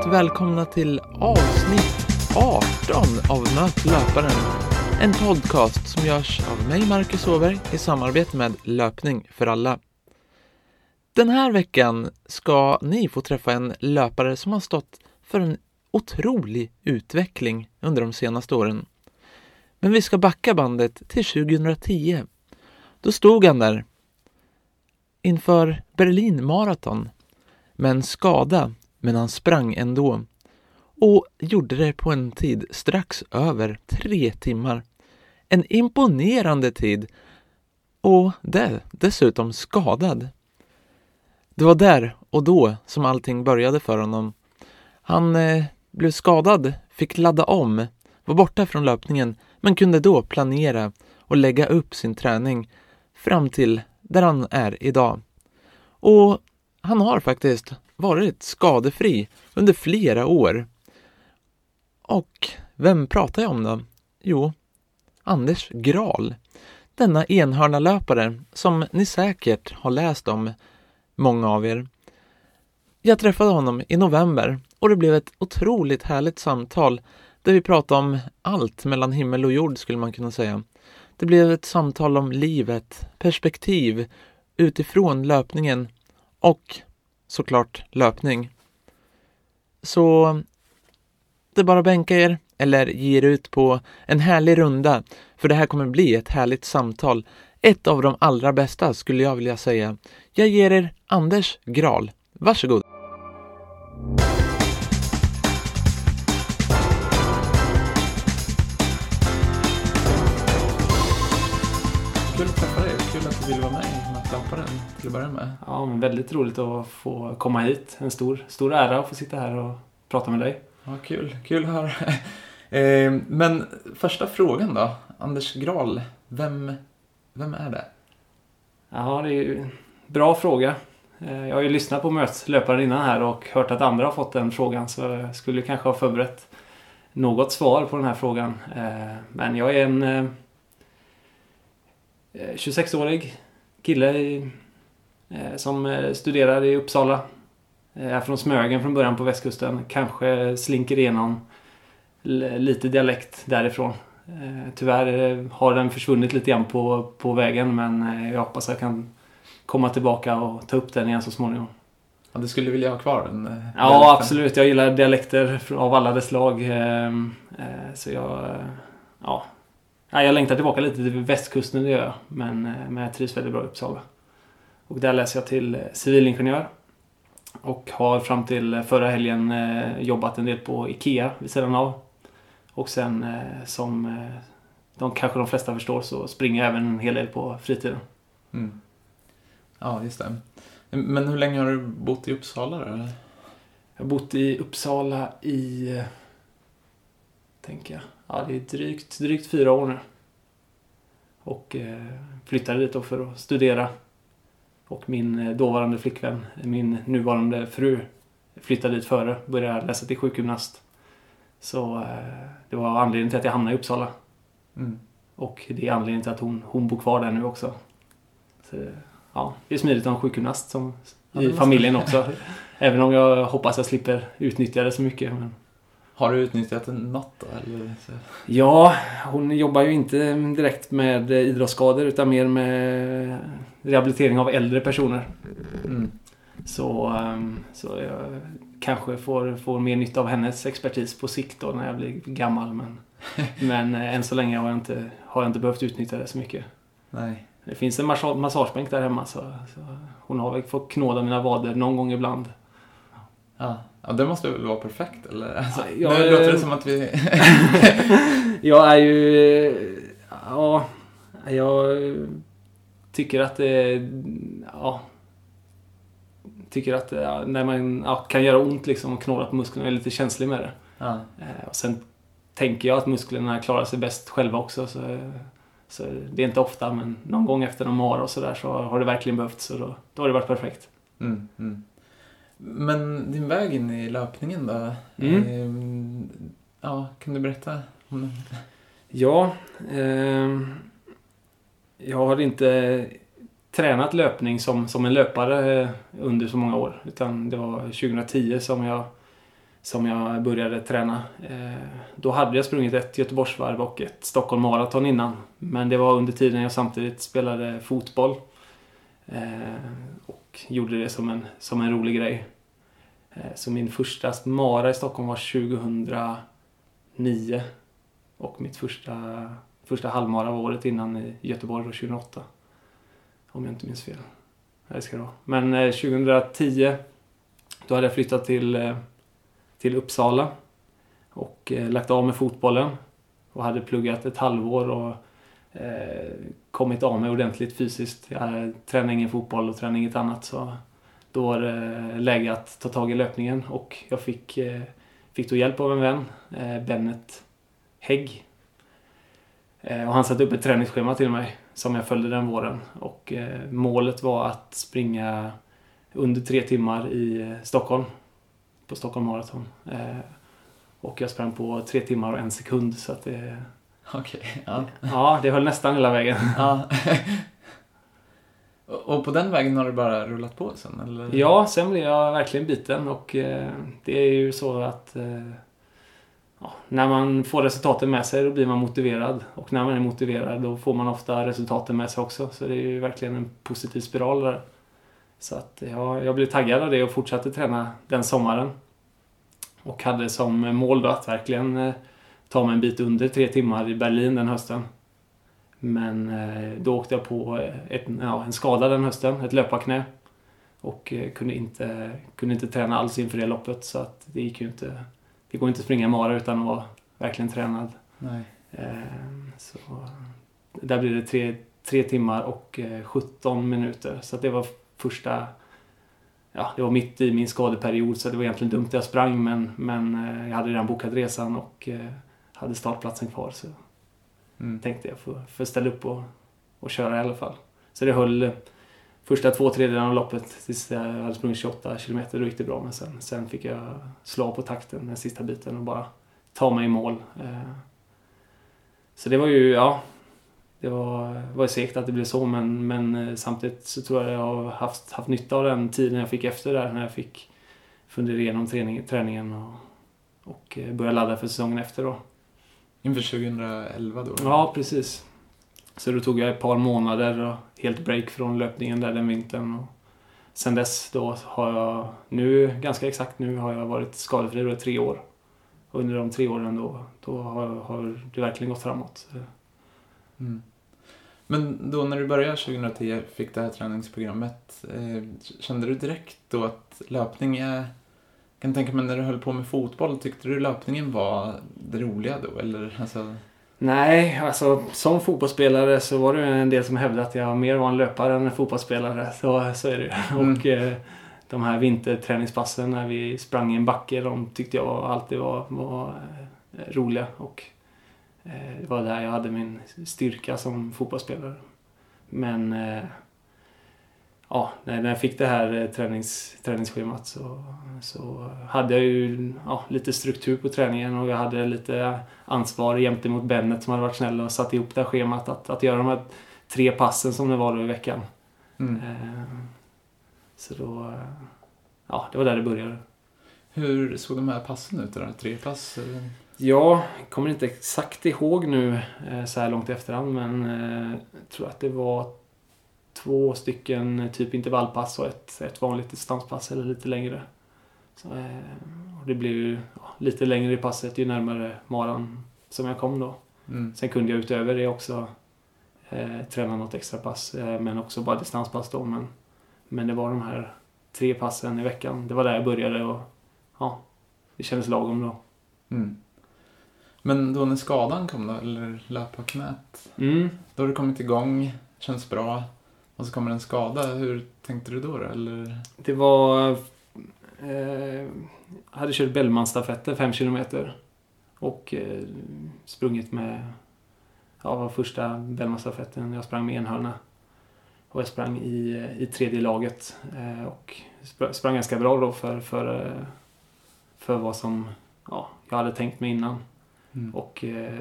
varmt välkomna till avsnitt 18 av Möt löparen. En podcast som görs av mig, Marcus Åberg, i samarbete med Löpning för alla. Den här veckan ska ni få träffa en löpare som har stått för en otrolig utveckling under de senaste åren. Men vi ska backa bandet till 2010. Då stod han där inför Berlin Marathon med en skada, men han sprang ändå och gjorde det på en tid strax över tre timmar. En imponerande tid och det dessutom skadad. Det var där och då som allting började för honom. Han eh, blev skadad, fick ladda om, var borta från löpningen men kunde då planera och lägga upp sin träning fram till där han är idag. Och han har faktiskt varit skadefri under flera år. Och vem pratar jag om då? Jo, Anders Gral. Denna enhörnalöpare som ni säkert har läst om, många av er. Jag träffade honom i november och det blev ett otroligt härligt samtal där vi pratade om allt mellan himmel och jord skulle man kunna säga. Det blev ett samtal om livet, perspektiv utifrån löpningen och såklart löpning. Så det är bara att bänka er eller ge er ut på en härlig runda för det här kommer bli ett härligt samtal. Ett av de allra bästa skulle jag vilja säga. Jag ger er Anders Gral. Varsågod! Kul att träffa dig. Kul att du vill vara med i Matlapparen till att börja med. Ja, men väldigt roligt att få komma hit. En stor, stor ära att få sitta här och prata med dig. Ja, kul. Kul att höra. Eh, Men första frågan då. Anders Gral, vem, vem är det? Ja, det är ju en bra fråga. Eh, Jag har ju lyssnat på mötslöparen innan här och hört att andra har fått den frågan så jag skulle kanske ha förberett något svar på den här frågan. Eh, Men jag är en 26-årig kille i, eh, som eh, studerar i Uppsala. Är från Smögen från början på västkusten. Kanske slinker igenom lite dialekt därifrån. Eh, Tyvärr eh, har den försvunnit lite grann på, på vägen men eh, jag hoppas jag kan komma tillbaka och ta upp den igen så småningom. Ja, du skulle vilja ha kvar den? eh, Ja, dialekten? absolut. Jag gillar dialekter av alla dess slag. Eh, Så jag... eh, Ja. Ja, Jag längtar tillbaka lite till västkusten, det gör jag. Men, eh, men jag trivs väldigt bra i Uppsala. Och där läser jag till eh, civilingenjör. Och har fram till förra helgen eh, jobbat en del på IKEA vid sidan av. Och sen eh, som eh, de kanske de flesta förstår så springer jag även en hel del på fritiden. Mm. Ja, just det. Men hur länge har du bott i Uppsala då? Jag har bott i Uppsala i... eh, Tänker jag. Ja, det är drygt, drygt fyra år nu. Och eh, flyttade dit då för att studera. Och min eh, dåvarande flickvän, min nuvarande fru, flyttade dit före. Började läsa till sjukgymnast. Så eh, det var anledningen till att jag hamnade i Uppsala. Mm. Och det är anledningen till att hon, hon bor kvar där nu också. Så, ja, det är smidigt att ha en sjukgymnast som, Ja, i familjen också. Även om jag hoppas jag slipper utnyttja det så mycket. Men... Har du utnyttjat något då? Eller? Ja, hon jobbar ju inte direkt med idrottsskador utan mer med rehabilitering av äldre personer. Mm. Så, ehm, så jag kanske får, får mer nytta av hennes expertis på sikt då när jag blir gammal. Men, men eh, än så länge har jag, inte, har jag inte behövt utnyttja det så mycket. Nej. Det finns en massa- massagebänk där hemma så, så hon har väl fått knåda mina vader någon gång ibland. Ja. ja, det måste väl vara perfekt eller? Alltså, Ja, nu låter det som att vi... Jag är ju... Ja, jag tycker att det... Ja, tycker att ja, när man ja, kan göra ont liksom och knåda på musklerna är lite känslig med det. ja. Eh, Och sen tänker jag att musklerna klarar sig bäst själva också. Så, så det är inte ofta, men någon gång efter någon mara och sådär så har det verkligen behövts. Så då, då har det varit perfekt. Mm, mm. Men din väg in i löpningen då? Mm. Ehm, ja, kan du berätta om den? Ja, ehm, jag har inte tränat löpning som, som en löpare eh, under så många år. Utan det var 2010 som jag som jag började träna. Eh, då hade jag sprungit ett Göteborgsvarv och ett Stockholm Marathon innan. Men det var under tiden jag samtidigt spelade fotboll. Eh, och gjorde det som en, som en rolig grej. Eh, så min första mara i Stockholm var 2009. Och mitt första, första halvmara var året innan i Göteborg 2008. Om jag inte minns fel. Det ska det vara. Men eh, 2010 då hade jag flyttat till eh, till Uppsala och eh, lagt av med fotbollen och hade pluggat ett halvår och eh, kommit av mig ordentligt fysiskt. Jag tränade ingen fotboll och tränade inget annat så då var det läge att ta tag i löpningen och jag fick, eh, fick då hjälp av en vän, eh, Bennet Hägg. Eh, och han satte upp ett träningsschema till mig som jag följde den våren och målet var att springa under tre timmar i Stockholm på Stockholm Marathon. Och jag sprang på tre timmar och en sekund så att det... Okej, okay, ja. Ja, det höll nästan hela vägen. Ja. och på den vägen har du bara rullat på sen eller? Ja, sen blev jag verkligen biten och eh, det är ju så att eh, ja, när man får resultaten med sig då blir man motiverad och när man är motiverad då får man ofta resultaten med sig också. Så det är ju verkligen en positiv spiral där. Så att ja, jag blev taggad av det och fortsatte träna den sommaren. Och hade som mål då att verkligen eh, ta mig en bit under tre timmar i Berlin den hösten. Men eh, då åkte jag på ett, ja, en skada den hösten, ett löparknä. Och eh, kunde, inte, kunde inte träna alls inför det loppet så att det gick ju inte. Det går inte att springa mara utan att vara verkligen tränad. Nej. Så där blev det tre, tre timmar och 17 minuter. Så det var första... Ja, det var mitt i min skadeperiod så det var egentligen dumt att jag sprang men, men eh, jag hade redan bokat resan och eh, hade startplatsen kvar så mm. tänkte jag få, få ställa upp och, och köra i alla fall. Så det höll eh, första två tredjedelarna av loppet tills jag hade sprungit 28 kilometer. Då gick det bra men sen, sen fick jag slå på takten den sista biten och bara ta mig i mål. Så det var ju, ja, det var, var segt att det blev så men, men eh, samtidigt så tror jag jag har haft, haft nytta av den tiden jag fick efter där när jag fick fundera igenom träning, träningen och, och eh, börja ladda för säsongen efter då. Inför 2011 då? Ja, precis. Så då tog jag ett par månader och helt break från löpningen där den vintern. Och sen dess då har jag, nu ganska exakt nu har jag varit skadefri i tre år. Och under de tre åren då, då har, har det verkligen gått framåt. Mm. Men då när du började 2010, fick det här träningsprogrammet, eh, kände du direkt då att löpning är... Jag kan tänka mig när du höll på med fotboll, tyckte du löpningen var det roliga då? Eller, alltså... Nej, alltså som fotbollsspelare så var det en del som hävdade att jag mer var en löpare än en fotbollsspelare. Så, så är det mm. Och eh, de här vinterträningspassen när vi sprang i en backe, de tyckte jag alltid var, var eh, roliga. Och Eh, det var där jag hade min styrka som fotbollsspelare. Men eh, ja, när jag fick det här eh, tränings, träningsschemat så, så hade jag ju ja, lite struktur på träningen och jag hade lite ansvar jämte mot Bennet som hade varit snäll och satt ihop det här schemat att, att göra de här tre passen som det var då i veckan. Mm. Så då, ja, det var där det började. Hur såg de här passen ut då? Tre pass? Ja, jag kommer inte exakt ihåg nu eh, så här långt i efterhand men eh, jag tror att det var två stycken typ intervallpass och ett, ett vanligt distanspass eller lite längre. Så, eh, och det blev ju ja, lite längre i passet ju närmare maran som jag kom då. Mm. Sen kunde jag utöver det också eh, träna något extra pass eh, men också bara distanspass då. Men, men det var de här tre passen i veckan. Det var där jag började och ja, det kändes lagom då. Mm. Men då när skadan kom då, eller löparknät, mm. då har du kommit igång, känns bra. Och så kommer en skada. Hur tänkte du då? då eller? Det var... Eh, hade kört Bellmanstafetter 5 kilometer. Och eh, sprungit med... Ja, var första Bellmanstafetten. Jag sprang med enhörna. Och jag sprang i, i tredje laget. Eh, och sprang ganska bra då för, för, eh, för vad som ja, jag hade tänkt mig innan. Mm. Och eh,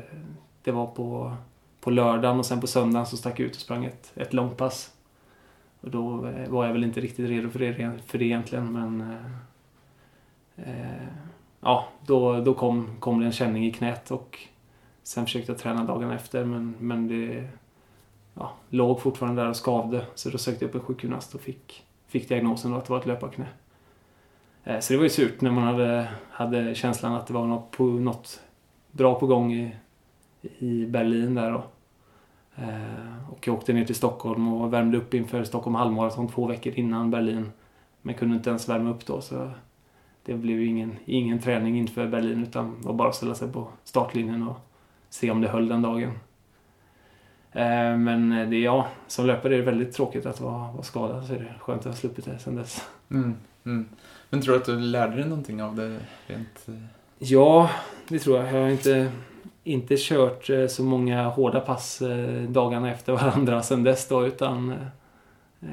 det var på, på lördagen och sen på söndagen så stack jag ut och sprang ett, ett långpass. Och då eh, var jag väl inte riktigt redo för det, för det egentligen men... Eh, eh, ja, då, då kom, kom det en känning i knät och sen försökte jag träna dagen efter men, men det ja, låg fortfarande där och skavde. Så då sökte jag upp en sjukgymnast och fick, fick diagnosen att det var ett löparknä. Eh, så det var ju surt när man hade, hade känslan att det var något, på, något bra på gång i, i Berlin där då. Eh, och jag åkte ner till Stockholm och värmde upp inför Stockholm halvmaraton två veckor innan Berlin. Men kunde inte ens värma upp då så det blev ingen, ingen träning inför Berlin utan var bara att ställa sig på startlinjen och se om det höll den dagen. Eh, men det, ja, som löpare är det väldigt tråkigt att vara, vara skadad så är det skönt att ha sluppit det sen dess. Mm, mm. Men tror du att du lärde dig någonting av det rent? Eh? Ja, det tror jag. Jag har inte, inte kört eh, så många hårda pass eh, dagarna efter varandra sen dess då utan eh,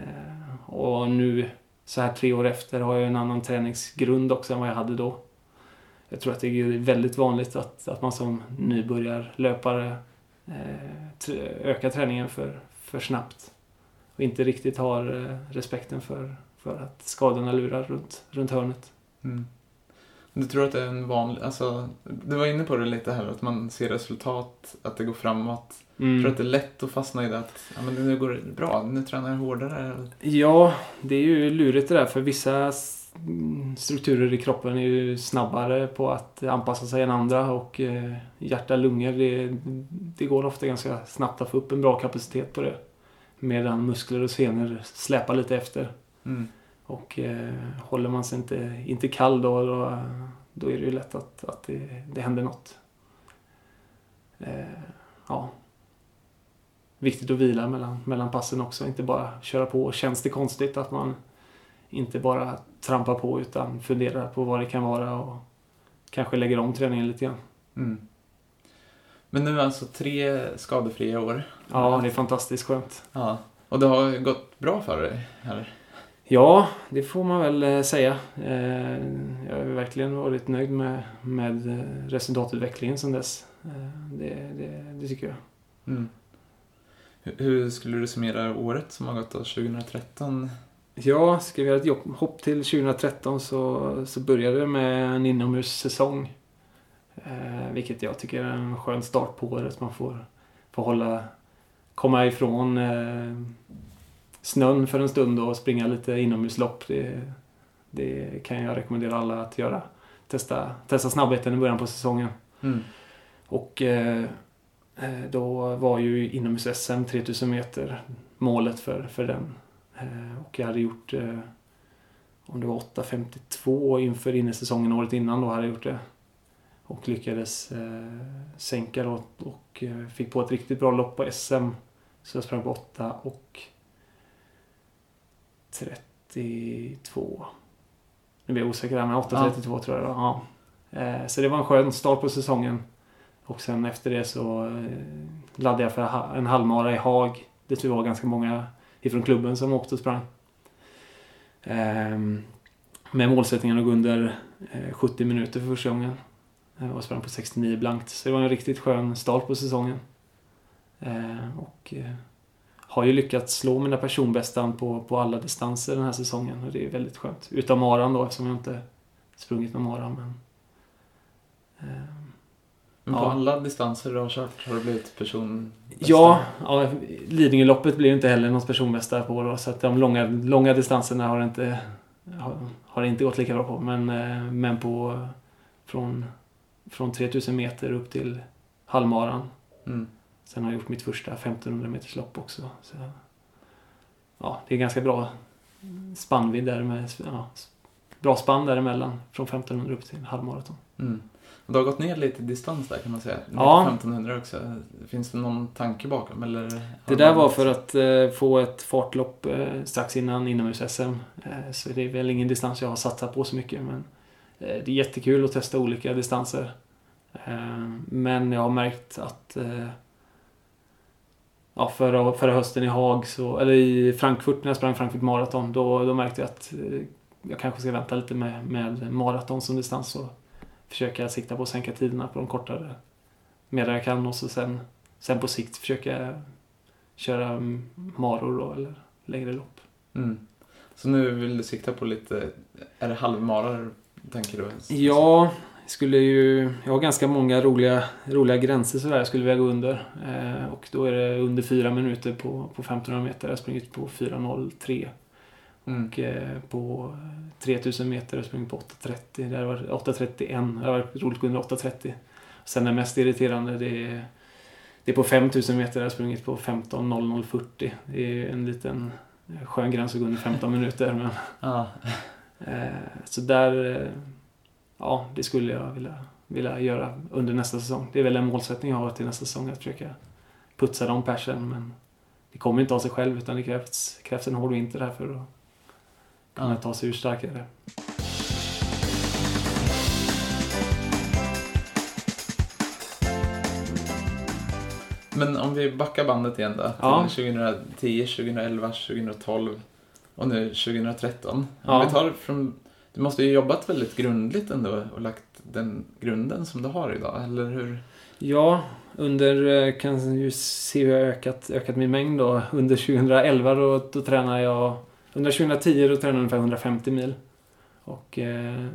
och nu så här tre år efter har jag en annan träningsgrund också än vad jag hade då. Jag tror att det är väldigt vanligt att, att man som nybörjarlöpare ökar träningen för, för snabbt. Och inte riktigt har respekten för, för att skadorna lurar runt, runt hörnet. Mm. Du tror att det är en vanlig, alltså, du var inne på det lite här, att man ser resultat, att det går framåt. Mm. Tror att det är lätt att fastna i det att ja, men nu går det bra, nu tränar jag hårdare? Ja, det är ju lurigt det där för vissa strukturer i kroppen är ju snabbare på att anpassa sig än andra och eh, hjärta, lungor, det, det går ofta ganska snabbt att få upp en bra kapacitet på det. Medan muskler och senor släpar lite efter. Mm. Och eh, håller man sig inte, inte kall då, då, då är det ju lätt att, att det, det händer något. Eh, ja. Viktigt att vila mellan, mellan passen också, inte bara köra på. Känns det konstigt att man inte bara trampar på utan funderar på vad det kan vara och kanske lägger om träningen lite grann. Mm. Men nu alltså tre skadefria år? Ja, det är fantastiskt skönt. Ja. Och det har gått bra för dig? Eller? Ja, det får man väl eh, säga. Eh, jag har verkligen varit nöjd med, med eh, resultatutvecklingen sedan dess. Det, det, det tycker jag. Mm. Hur skulle du summera året som har gått då, 2013? Ja, ska vi göra ett hopp till 2013 så, så började det med en inomhussäsong. Eh, vilket jag tycker är en skön start på året. Man får, får hålla, komma ifrån eh, snön för en stund och springa lite inomhuslopp. Det, det kan jag rekommendera alla att göra. Testa, testa snabbheten i början på säsongen. Mm. Och eh, eh då var ju inomhus-SM 3000 meter målet för, för den Eh, och jag hade gjort eh, om det var 8.52 inför innesäsongen året innan då hade jag gjort det. Och lyckades eh, sänka då och fick på ett riktigt bra lopp på SM. Så jag sprang på 8 och 32. Nu blir jag osäker här men 8.32 ja. tror jag. Ja. Så det var en skön start på säsongen. Och sen efter det så laddade jag för en halvmara i Haag. Det var ganska många ifrån klubben som åkte och sprang. Ehm, med målsättningen att gå under 70 eh, minuter för första gången. Eh, och sprang på 69 blankt. Så det var en riktigt skön start på säsongen. Ehm, och eh, har ju lyckats slå mina personbästan på, på alla distanser den här säsongen. Och det är väldigt skönt. Utom maran då eftersom jag inte sprungit någon mara. Men, ehm, men på ja. alla distanser du har kört har du blivit personbästa? Ja, ja Lidingöloppet blir ju inte heller något personbästa på då, så att de långa, långa distanserna har det inte, har, har inte gått lika bra på. Men, eh, men på från, från 3000 meter upp till halvmaran. Mm. Sen har jag gjort mitt första 1500 meters lopp också. Så, ja, det är ganska bra spannvidd där med, ja, bra spann däremellan från 1500 upp till halvmaraton. Mm. Du har gått ner lite distans där kan man säga. Ja. 1500 också. Finns det någon tanke bakom? Eller det där var för att eh, få ett fartlopp eh, strax innan inomhus-SM. Eh, så det är väl ingen distans jag har satsat på så mycket. Men eh, det är jättekul att testa olika distanser. Eh, men jag har märkt att eh, ja, förra, förra hösten i Haag, så, eller i Frankfurt när jag sprang Frankfurt Marathon, då, då märkte jag att jag kanske ska vänta lite med, med maraton som distans. Och, försöka sikta på att sänka tiderna på de kortare medan jag kan och så sen, sen på sikt försöka köra maror då, eller längre lopp. Mm. Så nu vill du sikta på lite, är det halvmarar tänker du? Ja, skulle ju, jag har ganska många roliga, roliga gränser sådär jag skulle vilja gå under. Eh, och då är det under fyra minuter på, på 1500 meter. Jag har sprungit på 4.03. Mm. Och eh, på 3000 meter har jag sprungit på 8.30. Det varit 8.31. Det har varit roligt att gå under 8.30. Sen det mest irriterande det är, det är på 5000 meter. Jag har sprungit på 15.0040. Det är en liten eh, skön gräns att gå under 15 minuter. Men, Ja. eh, så där, eh, ja det skulle jag vilja, vilja göra under nästa säsong. Det är väl en målsättning jag har till nästa säsong att försöka putsa de persen. Men det kommer inte av sig själv utan det krävs, krävs en hård vinter här för att kunna Ja. ta sig ur starkare. Men om vi backar bandet igen då. Till Ja. 2010, 2011, 2012 och nu 2013. Om Ja. vi tar från... Du måste ju jobbat väldigt grundligt ändå och lagt den grunden som du har idag, eller hur? Ja, under, eh, kan ju se hur jag har ökat, ökat min mängd då. Under 2011 då, då tränade jag, under 2010 då tränade jag ungefär 150 mil. Och eh,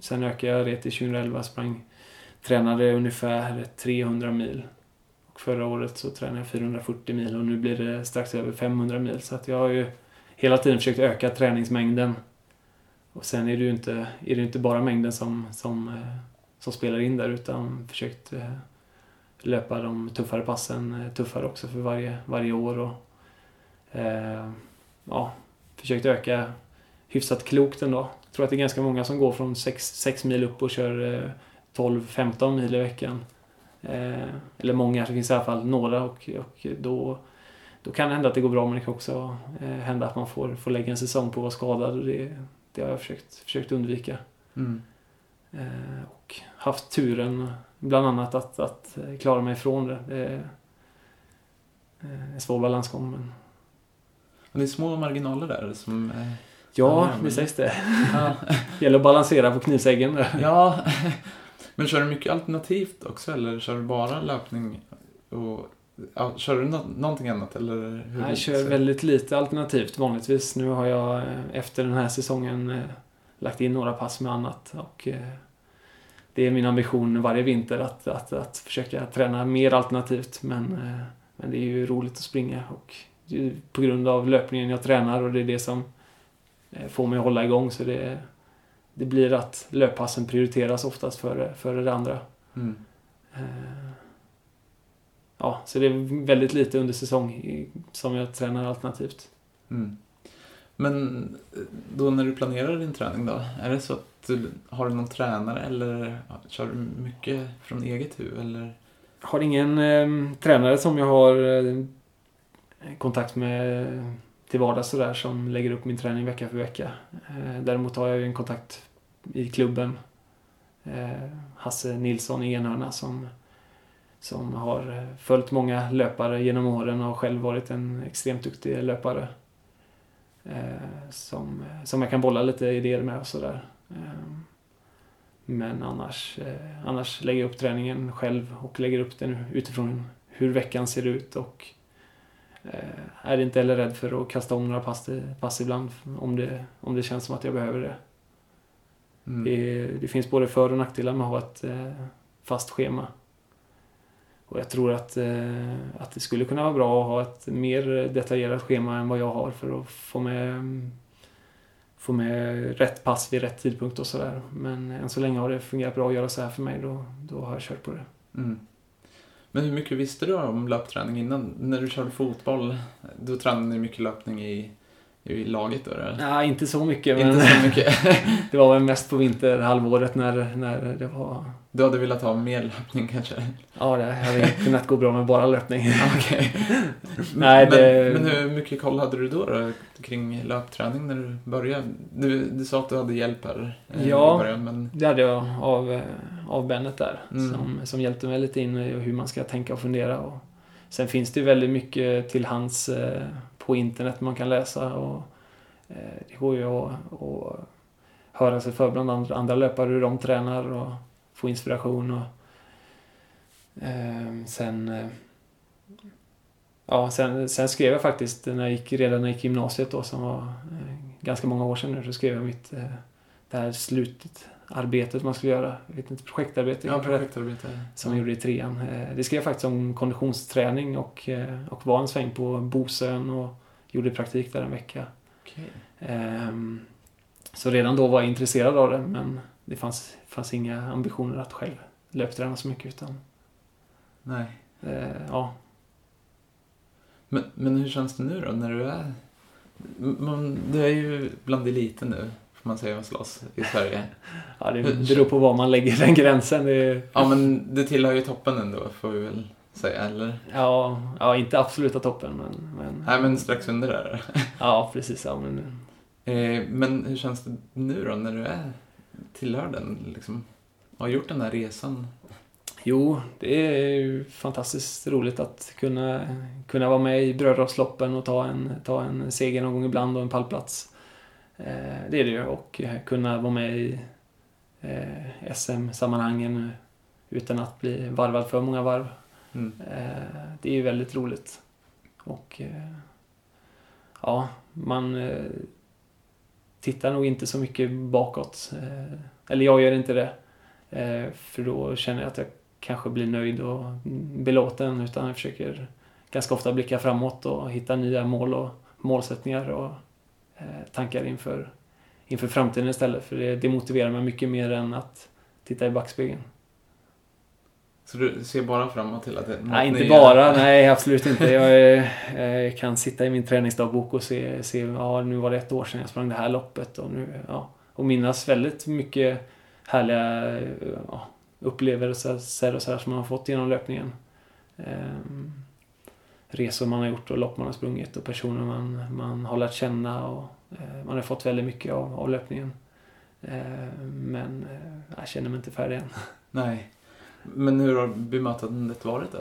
sen ökade jag det till 2011, sprang, tränade ungefär 300 mil. Och förra året så tränade jag 440 mil och nu blir det strax över 500 mil. Så att jag har ju hela tiden försökt öka träningsmängden. Och sen är det ju inte, är det inte bara mängden som, som, eh, som spelar in där utan försökt eh, löpa de tuffare passen eh, tuffare också för varje, varje år. Och, eh, ja, försökt öka hyfsat klokt ändå. Jag tror att det är ganska många som går från 6 mil upp och kör eh, 12-15 mil i veckan. Eh, eller många, det finns i alla fall några och, och då, då kan det hända att det går bra men det kan också eh, hända att man får, får lägga en säsong på att vara skadad och det, det har jag försökt, försökt undvika. Mm. Eh, och haft turen bland annat att, att eh, klara mig ifrån det. Det är en svår balansgång men det är små marginaler där som... eh, ja, det sägs det. Ja. gäller att balansera på knivsäggen där. ja. Men kör du mycket alternativt också, eller kör du bara löpning och... Ja, kör du nå- någonting annat, eller hur? Jag kör väldigt lite alternativt vanligtvis. Nu har jag eh, efter den här säsongen eh, lagt in några pass med annat. Och, eh, det är min ambition varje vinter att, att, att försöka träna mer alternativt. Men, men det är ju roligt att springa och på grund av löpningen jag tränar och det är det som får mig att hålla igång. Så det, det blir att löppassen prioriteras oftast före, före det andra. Mm. Ja, så det är väldigt lite under säsong som jag tränar alternativt. Mm. Men eh, då när du planerar din träning då, är det så att du har du någon tränare eller kör du mycket från eget huvud eller? har ingen eh, tränare som jag har eh, kontakt med till vardags sådär som lägger upp min träning vecka för vecka. Eh, däremot har jag ju en kontakt i klubben. Eh, Hasse Nilsson i Enhörna som, som har eh, följt många löpare genom åren och själv varit en extremt duktig löpare. Eh, som, som jag kan bolla lite idéer med och sådär. Eh, men annars, eh, annars lägger jag upp träningen själv och lägger upp den utifrån hur veckan ser ut och eh, är inte heller rädd för att kasta om några pass, pass ibland om det, om det känns som att jag behöver det. Mm. Det, det finns både för och nackdelar med att ha ett eh, fast schema. Och jag tror att, eh, att det skulle kunna vara bra att ha ett mer detaljerat schema än vad jag har för att få med, få med rätt pass vid rätt tidpunkt och sådär. Men än så länge har det fungerat bra att göra så här för mig. Då, då har jag kört på det. Mm. Men hur mycket visste du om löpträning innan? När du körde fotboll, då tränade ni mycket löpning i, i laget då? Eller? Nej, inte så mycket. Men Inte så mycket. det var väl mest på vinterhalvåret när, när det var... Du hade velat ha mer löpning kanske? Ja, det hade kunnat gå bra med bara löpning. Okej. Nej, men, det- men hur mycket koll hade du då, då kring löpträning när du började? Du, du sa att du hade hjälp här eh, Ja. i början, men... Det hade jag av, eh, av Bennet där. Mm. Som, som hjälpte mig lite in i hur man ska tänka och fundera. Och sen finns det ju väldigt mycket till hands eh, på internet man kan läsa. Och, eh, det går ju att, att höra sig för bland andra, andra löpare hur de tränar och få inspiration. Och, eh, sen, eh, ja, sen, sen skrev jag faktiskt, när jag gick, redan när jag gick gymnasiet då, som var eh, ganska många år sedan nu, så skrev jag mitt eh, det här slutet, arbetet man skulle göra. Jag vet inte, projektarbete. Ja, projektarbete. Som jag gjorde i trean. Eh, Det skrev jag faktiskt om konditionsträning och, eh, och var en sväng på Bosön och gjorde praktik där en vecka. Okej. Ehm, Så redan då var jag intresserad av det men det fanns, fanns inga ambitioner att själv löpträna så mycket utan Nej. eh, ja, Men, men hur känns det nu då när du är... Man, du är ju bland eliten nu, får man säga, och slåss i Sverige. ja, det beror på var man lägger den gränsen. Det, Ja, men det tillhör ju toppen ändå, får vi väl säga, eller? ja, ja, inte absoluta toppen men, men Nej, men strax under där. ja precis. Ja, men, Eh, men hur känns det nu då, när du är tillhör den, liksom? Har gjort den här resan? Jo, det är ju fantastiskt roligt att kunna, kunna vara med i brödrasloppen och ta en, ta en seger någon gång ibland och en pallplats. Eh, det är det ju. Och eh, kunna vara med i eh, SM-sammanhangen utan att bli varvad för många varv. Mm. Det är ju väldigt roligt. Och ja, man tittar nog inte så mycket bakåt. Eh, eller jag gör inte det. Eh, för då känner jag att jag kanske blir nöjd och belåten. Utan jag försöker ganska ofta blicka framåt och hitta nya mål och målsättningar och eh, tankar inför, inför framtiden istället. För det, det motiverar mig mycket mer än att titta i backspegeln. Så du ser bara framåt hela tiden? Nej, inte bara. Nej, absolut inte. Jag eh, kan sitta i min träningsdagbok och se, se ja, nu var det ett år sedan jag sprang det här loppet och nu, ja. Och minnas väldigt mycket härliga eh, ja, upplevelser och så här som man har fått genom löpningen. Ehm, resor man har gjort och lopp man har sprungit och personer man, man har lärt känna och eh, man har fått väldigt mycket av, av löpningen. Ehm, men eh, jag känner mig inte färdig än. Nej. Men hur har bemötandet varit då?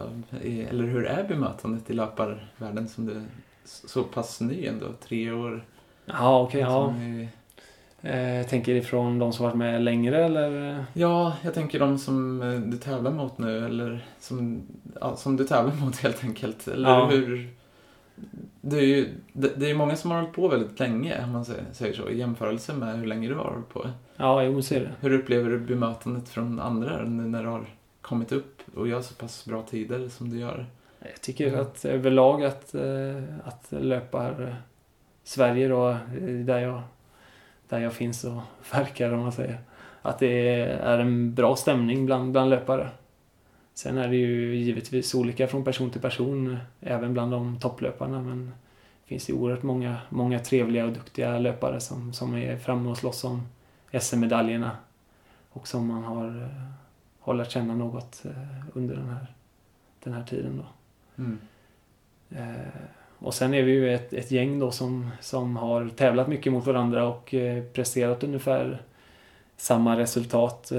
Eller hur är bemötandet i löparvärlden som du är så pass ny ändå? Tre år? Ja, okej. ja. Som är- Eh, tänker ifrån de som varit med längre eller? Ja, jag tänker de som eh, du tävlar mot nu eller som, ja, som du tävlar mot helt enkelt. Eller Ja. hur? Det är ju det, är många som har hållit på väldigt länge, om man säger, så, i jämförelse med hur länge du har hållit på. Ja, jo, så är det. Hur upplever du bemötandet från andra nu när du har kommit upp och gör så pass bra tider som du gör? Jag tycker att överlag att, eh, att löpa eh, Sverige då, eh, där jag, där jag finns och verkar om man säger. Att det är en bra stämning bland, bland löpare. Sen är det ju givetvis olika från person till person, även bland de topplöparna. Men det finns ju oerhört många, många trevliga och duktiga löpare som, som är framme och slåss om SM-medaljerna. Och som man har, har lärt känna något eh, under den här, den här tiden. Då. Mm. Eh, och sen är vi ju ett, ett gäng då som, som har tävlat mycket mot varandra och eh, presterat ungefär samma resultat.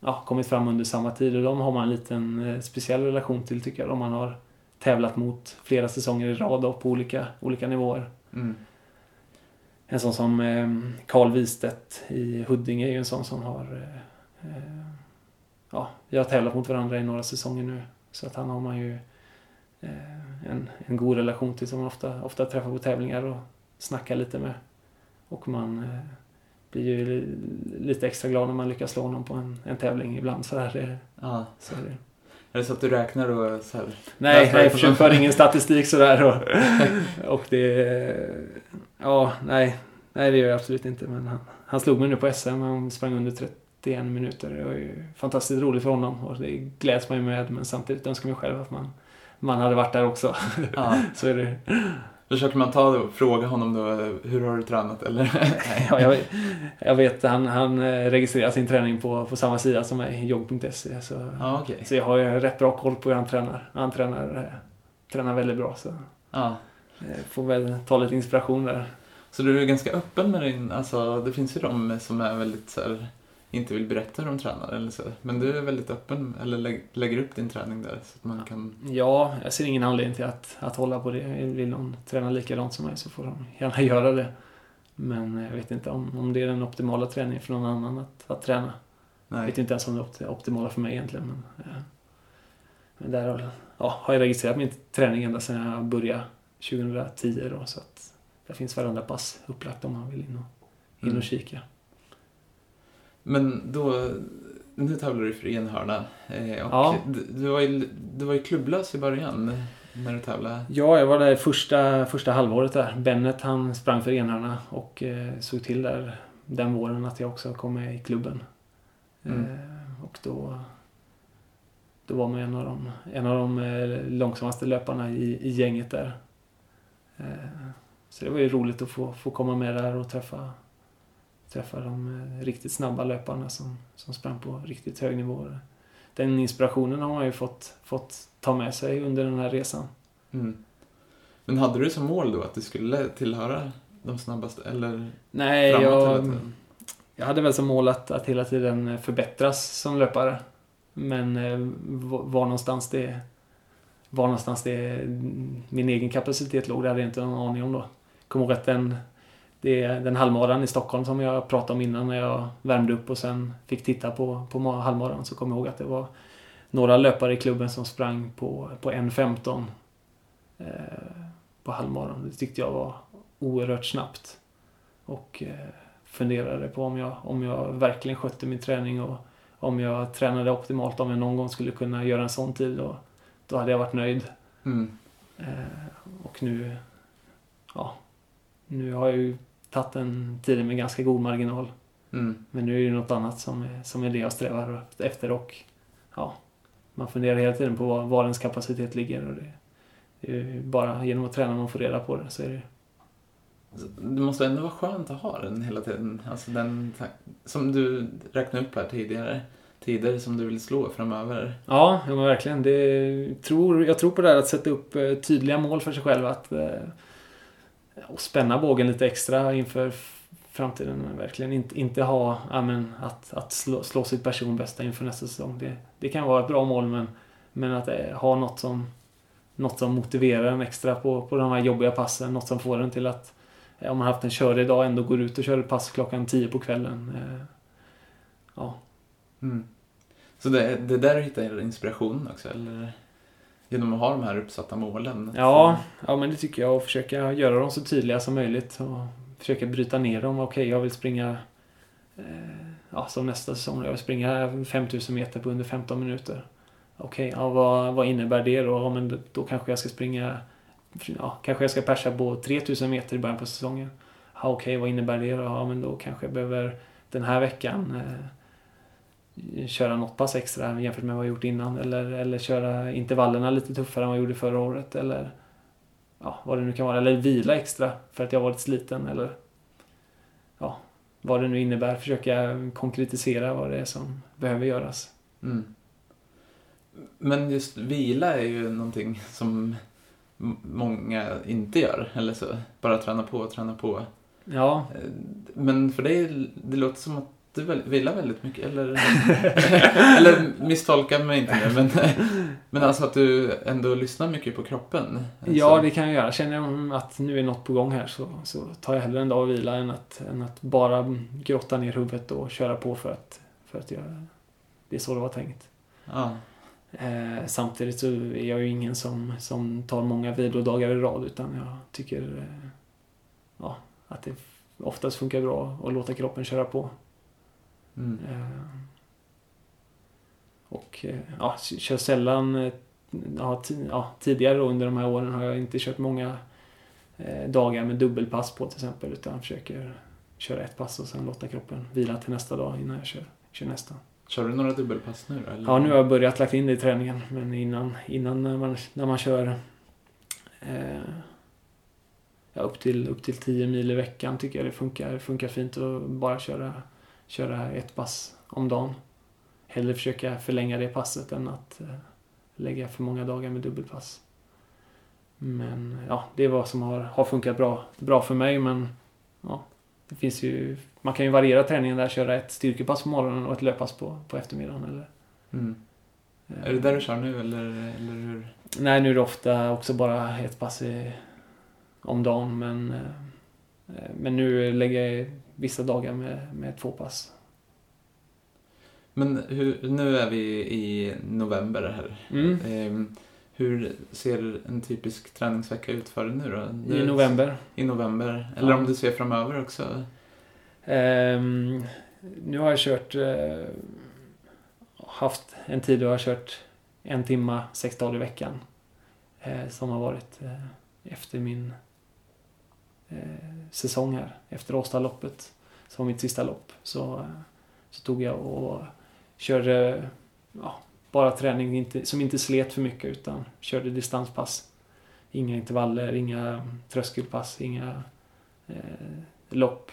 Ja, kommit fram under samma tid och de har man en liten speciell relation till tycker jag. De man har tävlat mot flera säsonger i rad och på olika, olika nivåer. Mm. En sån som Carl Wistedt i Huddinge är ju en sån som har... Eh, eh, vi har tävlat mot varandra i några säsonger nu. Så att han har man ju eh, en, en god relation till som man ofta, ofta träffar på tävlingar och snackar lite med. Och man eh, blir ju li- lite extra glad när man lyckas slå honom på en, en tävling ibland. Så här, det, Ja. så är det. Är det så att du räknar då så här? Nej, nej jag försöker föra ingen statistik sådär. Och, och det... Ja, nej. Nej, det gör jag absolut inte. Men han, han slog mig nu på SM. Han sprang under 31 minuter. Det var ju fantastiskt roligt för honom. Och det gläds man ju med. Men samtidigt önskar man själv att man, man hade varit där också. Ja. Så är det. Försöker man ta och fråga honom då, hur har du tränat eller? Ja, jag, jag vet, han, han eh, registrerar sin träning på, på samma sida som mig, jogg.se. Så, Ja, okej. så jag har ju rätt bra koll på hur han tränar. Han tränar, eh, tränar väldigt bra. Så Ja. eh, får väl ta lite inspiration där. Så du är ganska öppen med din, alltså det finns ju de som är väldigt så här, inte vill berätta hur de tränar eller så. Men du är väldigt öppen, eller lä- lägger upp din träning där så att man kan... Ja, jag ser ingen anledning till att, att hålla på det. Vill någon träna likadant som mig så får de gärna göra det. Men jag vet inte om, om det är den optimala träningen för någon annan att, att träna. Jag Nej. vet inte ens om det är opt- optimala för mig egentligen. Men, eh, men där har, ja, har jag registrerat min träning ända sedan jag började 2010 då, så att där finns varenda pass upplagt om man vill in och, in Mm. och kika. Men då, nu tävlar du för enhörna. Eh, och Ja. du, du, var ju, du var ju klubblös i början när du tävlade. Ja, jag var där första, första halvåret där. Bennet han sprang för enarna och eh, såg till där den våren att jag också kom med i klubben. Mm. Eh, och då, då var man en av de, en av de eh, långsammaste löparna i, i gänget där. Eh, så det var ju roligt att få, få komma med där och träffa, träffa de eh, riktigt snabba löparna som, som sprang på riktigt hög nivå. Den inspirationen har man ju fått, fått ta med sig under den här resan. Mm. Men hade du som mål då att du skulle tillhöra de snabbaste? Eller? Nej, jag, jag hade väl som mål att, att hela tiden förbättras som löpare. Men eh, var någonstans det var någonstans det min egen kapacitet låg, det hade jag inte någon aning om då. Kommer ihåg att den, det, den halvmaran i Stockholm som jag pratade om innan när jag värmde upp och sen fick titta på, på ma- halvmaran så kommer jag ihåg att det var några löpare i klubben som sprang på, på 1.15 eh, på halvmaran. Det tyckte jag var oerhört snabbt. Och eh, funderade på om jag, om jag verkligen skötte min träning och om jag tränade optimalt, om jag någon gång skulle kunna göra en sån tid. Och, då hade jag varit nöjd. Mm. Eh, och nu, ja, nu har jag ju tagit en tid med ganska god marginal. Mm. Men nu är det något annat som är, som är det jag strävar efter och ja, man funderar hela tiden på var, var ens kapacitet ligger. Och det, det är bara genom att träna man får reda på det. Så är det. Det måste ändå vara skönt att ha den hela tiden. Alltså den, som du räknade upp här tidigare. Tider som du vill slå framöver. Ja, ja verkligen. Det, tror, jag tror på det här att sätta upp eh, tydliga mål för sig själv. Att, eh, och spänna bågen lite extra inför framtiden. Men Verkligen inte, inte ha ja, men, att, att slå, slå sitt personbästa inför nästa säsong. Det, det kan vara ett bra mål men, men att eh, ha något som, något som motiverar en extra på, på de här jobbiga passen. Något som får en till att eh, om man haft en körig dag ändå går ut och kör ett pass klockan 10 på kvällen. Eh, ja, Mm. Så det, det är där du hittar inspiration också, eller? Genom att ha de här uppsatta målen? Ja, ja, men det tycker jag. Och försöka göra dem så tydliga som möjligt. Och försöka bryta ner dem. Okej, jag vill springa... Eh, ja, som nästa säsong. Jag vill springa 5000 meter på under 15 minuter. Okej, ja, vad, vad innebär det då? Ja, men då, kanske jag ska springa... Ja, kanske jag ska persa på 3000 meter i början på säsongen. Ja, Okej, vad innebär det då? Ja, men då kanske jag behöver den här veckan eh, köra något pass extra jämfört med vad jag gjort innan. Eller, eller köra intervallerna lite tuffare än vad jag gjorde förra året. Eller ja, vad det nu kan vara. Eller vila extra för att jag varit sliten. Eller ja, vad det nu innebär. Försöka konkretisera vad det är som behöver göras. Mm. Men just vila är ju någonting som många inte gör, eller så. Bara träna på och träna på. Ja, Eh, Men för dig, det låter som att du vilar väldigt mycket, eller? eller misstolka mig inte nu, men, men alltså att du ändå lyssnar mycket på kroppen. ja Så- det kan jag göra. Känner jag att nu är något på gång här så, så tar jag hellre en dag och vila än att, än att bara grotta ner huvudet och köra på för att, för att göra det är så det var tänkt. Ja. Eh, samtidigt så är jag ju ingen som, som tar många vilodagar i rad utan jag tycker eh, ja, att det oftast funkar bra att låta kroppen köra på. Mm. Eh, och eh, ja, kör sällan eh, ja, ja, tidigare då under de här åren har jag inte kört många dagar med dubbelpass på till exempel utan försöker köra ett pass och sen låta kroppen vila till nästa dag innan jag kör, kör nästa. Kör du några dubbelpass nu? Eller? Ja, nu har jag börjat lagt in det i träningen. Men innan, innan när, man, när man kör eh, ja, upp, till, upp till 10 mil i veckan tycker jag det funkar, funkar fint att bara köra, köra ett pass om dagen. Hellre försöka förlänga det passet än att eh, lägga för många dagar med dubbelpass. Men ja, det är vad som har, har funkat bra, bra för mig. Men ja, det finns ju, man kan ju variera träningen där, köra ett styrkepass på morgonen och ett löppass på, på eftermiddagen. Eller, Mm. eh, Är det där du kör nu, eller, eller hur? Nej, nu är det ofta också bara ett pass i, om dagen. Men, eh, men nu lägger jag vissa dagar med, med två pass. Men hur, nu är vi i november här. Mm. Ehm, hur ser en typisk träningsvecka ut för dig nu då? Nu- I november. I november. Eller Ja. om du ser framöver också. Ehm, nu har jag kört... Eh, haft en tid då jag har kört en timma sex dagar i veckan. Eh, som har varit eh, efter min Eh, säsong här. Efter Åstaloppet. Som var mitt sista lopp. Så, eh, så tog jag och körde ja, bara träning inte, som inte slet för mycket utan körde distanspass. Inga intervaller, inga tröskelpass, inga eh, lopp.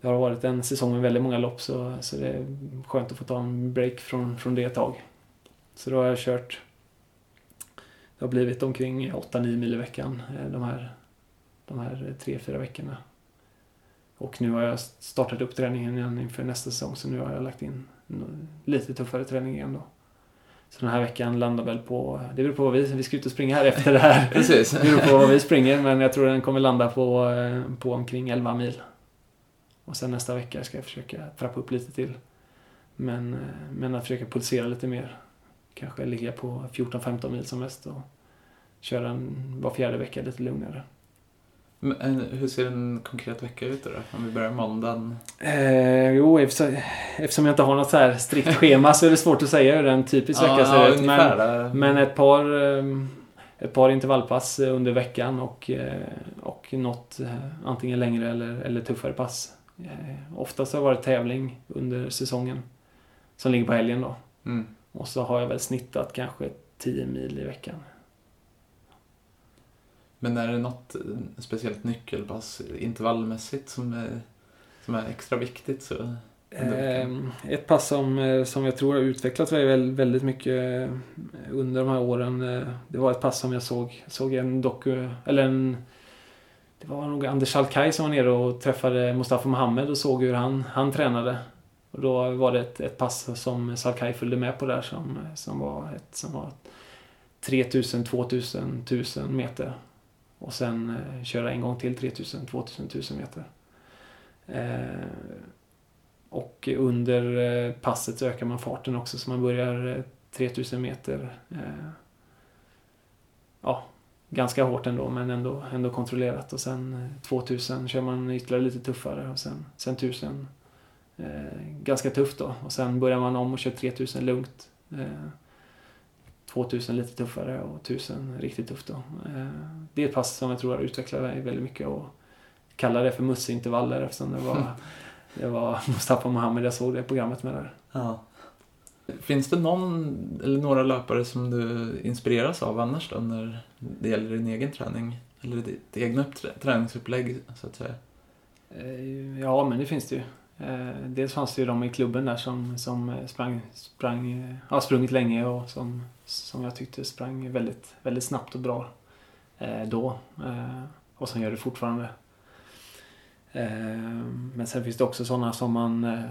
Det har varit en säsong med väldigt många lopp så, så det är skönt att få ta en break från, från det ett tag. Så då har jag kört det har blivit omkring 8-9 mil i veckan eh, de här, de här 3-4 veckorna. Och nu har jag startat upp träningen igen inför nästa säsong så nu har jag lagt in lite tuffare träning igen då. Så den här veckan landar väl på, det beror på vad vi, vi ska ut och springa här efter det här. Precis. Det beror på vad vi springer men jag tror den kommer landa på, eh, på omkring 11 mil. Och sen nästa vecka ska jag försöka trappa upp lite till. Men, eh, men att försöka pulsera lite mer. Kanske ligga på 14-15 mil som mest och köra en, var fjärde vecka lite lugnare. Men, hur ser en konkret vecka ut då? Om vi börjar måndagen? Eh, jo, eftersom, eftersom jag inte har något så här strikt schema så är det svårt att säga hur en typisk vecka ser ut. Men, men ett par, eh, ett par intervallpass under veckan och, eh, och något eh, antingen längre eller, eller tuffare pass. Oftast har det varit tävling under säsongen som ligger på helgen då. Mm. Och så har jag väl snittat kanske 10 mil i veckan. Men är det något eh, speciellt nyckelpass intervallmässigt som är, som är extra viktigt? Så ehm, ett pass som, eh, som jag tror har utvecklats väldigt mycket eh, under de här åren. Det var ett pass som jag såg, såg en doku, eller en det var nog Anders Alkaj som var nere och träffade Mustafa Mohamed och såg hur han, han tränade. Och då var det ett, ett pass som Salkai följde med på där som, som var ett som var 3000, 2000, 1000 meter. Och sen eh, köra en gång till 3000, 2000, 1000 meter. Eh, och under eh, passet så ökar man farten också så man börjar eh, 3000 meter. Eh, ja, ganska hårt ändå men ändå, ändå kontrollerat. Och sen eh, 2000 kör man ytterligare lite tuffare och sen, sen 1000 ganska tufft då. Och sen börjar man om och kör 3000 lugnt. 2000 lite tuffare och 1000 riktigt tufft då. Eh, det är ett pass som jag tror har utvecklat mig väldigt mycket och kallar det för musseintervaller eftersom det var, det var Mustafa Mohamed jag såg det programmet med där. Ja. Finns det någon eller några löpare som du inspireras av annars då när det gäller din egen träning? Eller ditt egna träningsupplägg så att säga? Eh, ja, men det finns det ju. Eh, dels fanns det ju de i klubben där som, som eh, sprang, sprang, eh, har sprungit länge och som, som jag tyckte sprang väldigt, väldigt snabbt och bra eh, då. Eh, och som gör det fortfarande. Eh, men sen finns det också sådana som man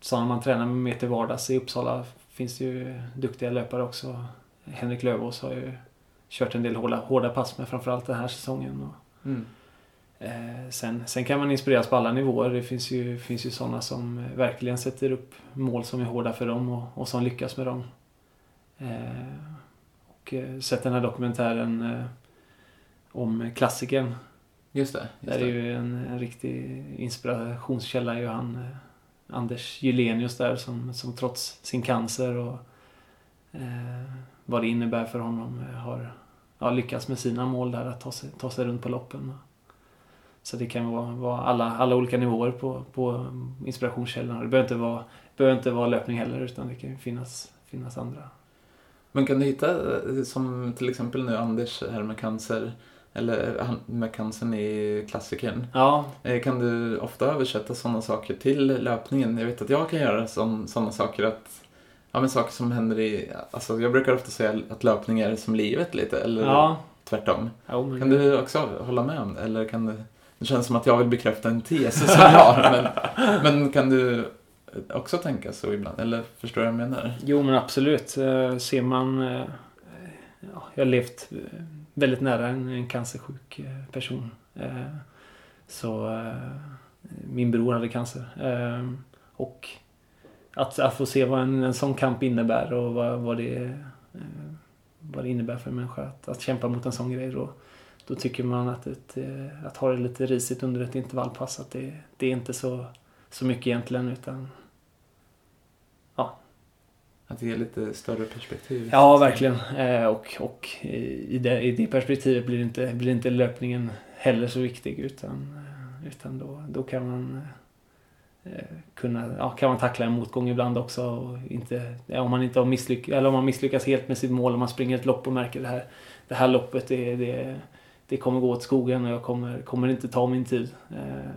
sådana man tränar med till vardags. I Uppsala finns det ju duktiga löpare också. Henrik Lövås har ju kört en del hårda, hårda pass med framförallt den här säsongen. Mm. Eh, sen, sen kan man inspireras på alla nivåer. Det finns ju, finns ju sådana som verkligen sätter upp mål som är hårda för dem och, och som lyckas med dem. Eh, och eh, sett den här dokumentären eh, om klassikern. Just det. Just där är ju en, en riktig inspirationskälla ju han eh, Anders Gylenius där som, som trots sin cancer och eh, vad det innebär för honom har ja, lyckats med sina mål där att ta sig, ta sig runt på loppen. Så det kan vara, vara alla, alla olika nivåer på, på inspirationskällorna. Det behöver inte, vara, behöver inte vara löpning heller utan det kan finnas, finnas andra. Men kan du hitta, eh, som till exempel nu Anders här med cancer, eller med cancern i klassikern. Ja. Eh, kan du ofta översätta sådana saker till löpningen? Jag vet att jag kan göra sådana saker att Ja men saker som händer i, alltså jag brukar ofta säga att löpning är som livet lite, eller ja. tvärtom. Ja, kan du också hålla med om det? Eller kan du det känns som att jag vill bekräfta en tes som jag har. Men, men kan du också tänka så ibland? Eller förstår du vad jag menar? Jo men absolut. Eh, ser man... Eh, ja, jag har levt eh, väldigt nära en, en cancersjuk person. Så min bror hade cancer. Och att, att få se vad en, en sån kamp innebär och vad, vad, det, vad det innebär för en människa att, att kämpa mot en sån grej. Då, då tycker man att, ett, eh, att ha det lite risigt under ett intervallpass att det, det är inte så, så mycket egentligen utan Att det ger lite större perspektiv. Ja, verkligen. Eh, och och i, det, i det perspektivet blir inte, blir inte löpningen heller så viktig utan, eh, utan då, då kan man kunna, ja, kan man tackla en motgång ibland också. Och inte, ja, om, man inte har misslyck, eller om man misslyckas helt med sitt mål, om man springer ett lopp och märker det här, det här loppet det, det, det kommer gå åt skogen och jag kommer, kommer inte ta min tid. Eh,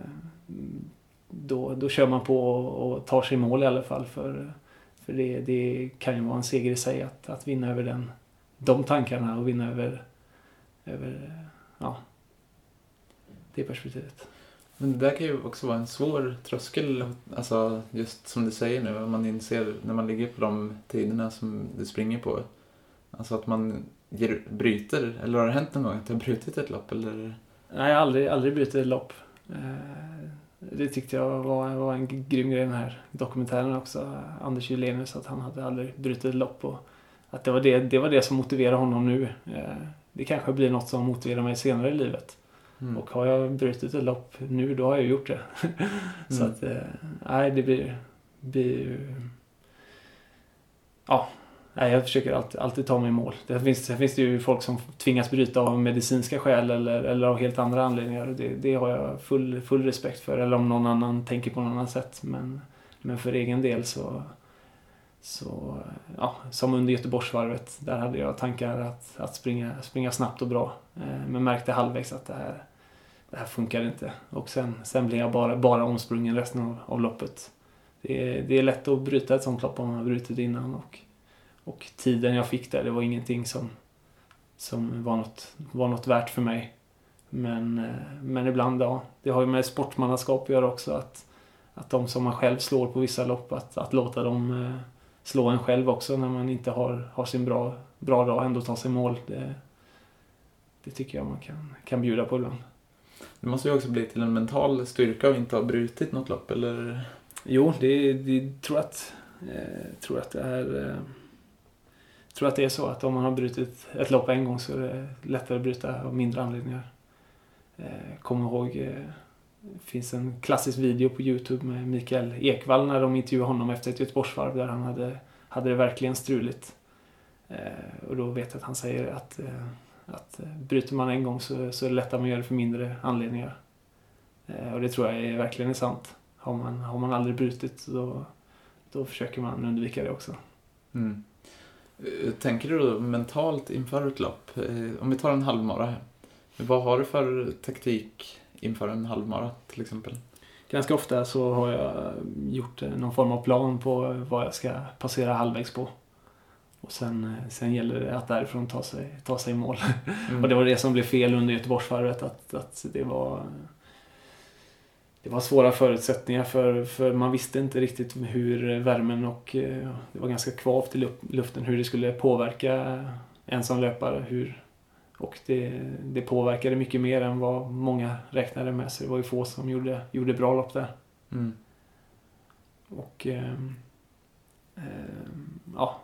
då, då kör man på och, och tar sig mål i alla fall. för för det, det kan ju vara en seger i sig att, att vinna över den, de tankarna och vinna över, över ja, det perspektivet. Men det där kan ju också vara en svår tröskel, alltså just som du säger nu, man inser när man ligger på de tiderna som du springer på. Alltså att man ger, bryter, eller har det hänt någon gång att du har brutit ett lopp? Eller? Nej, jag har aldrig, aldrig brutit ett lopp. Eh, det tyckte jag var, var en grym grej i den här dokumentären också. Anders Julenius, att han hade aldrig brutit ett lopp. Och att det var det, det var det som motiverade honom nu. Eh, det kanske blir något som motiverar mig senare i livet. Mm. Och har jag brutit ett lopp nu, då har jag gjort det. Så mm. att, eh, nej, det blir, blir... Ja, Nej, jag försöker alltid, alltid ta mig i mål. Det finns, sen finns det ju folk som tvingas bryta av medicinska skäl eller, eller av helt andra anledningar. Det, det har jag full, full respekt för. Eller om någon annan tänker på något annat sätt. Men, men för egen del så, så ja, som under Göteborgsvarvet. Där hade jag tankar att, att springa, springa snabbt och bra. Eh, men märkte halvvägs att det här, det här funkar inte. Och sen, sen blev jag bara, bara omsprungen resten av, av loppet. Det är, det är lätt att bryta ett sånt lopp om man har brutit innan. Och, och tiden jag fick där, det var ingenting som, som var, något, var något värt för mig. Men, eh, men ibland, ja. Det har ju med sportmannaskap att göra också. Att, att de som man själv slår på vissa lopp, att, att låta dem eh, slå en själv också när man inte har, har sin bra, bra dag, ändå ta sig mål. Det, det tycker jag man kan, kan bjuda på ibland. Det måste ju också bli till en mental styrka att inte ha brutit något lopp, eller? Jo, det, det tror att, eh, tror att det är eh, tror att det är så att om man har brutit ett lopp en gång så är det lättare att bryta av mindre anledningar. Eh, kom ihåg, det finns en klassisk video på Youtube med Mikael Ekvall när de intervjuade honom efter ett Göteborgsvarv där han hade, hade det verkligen struligt. Eh, och då vet jag att han säger att, att bryter man en gång så, så är det lättare att göra det för mindre anledningar. Och det tror jag är, verkligen är sant. Har man, har man aldrig brutit då, då försöker man undvika det också. Mm. Eh, tänker du då mentalt inför ett lopp? Eh, om vi tar en halvmara här. Vad har du för taktik inför en halvmara till exempel? Ganska ofta så har jag gjort eh, någon form av plan på vad jag ska passera halvvägs på. Och sen, sen gäller det att därifrån ta sig, ta sig i mål. Mm. och det var det som blev fel under Göteborgsvarvet. Att, att det var det var svåra förutsättningar för, för man visste inte riktigt hur värmen och eh, det var ganska kvavt i luften hur det skulle påverka en som löpare. Hur, och det, det påverkade mycket mer än vad många räknade med så det var ju få som gjorde, gjorde bra lopp där. Mm. Och eh, eh, ja,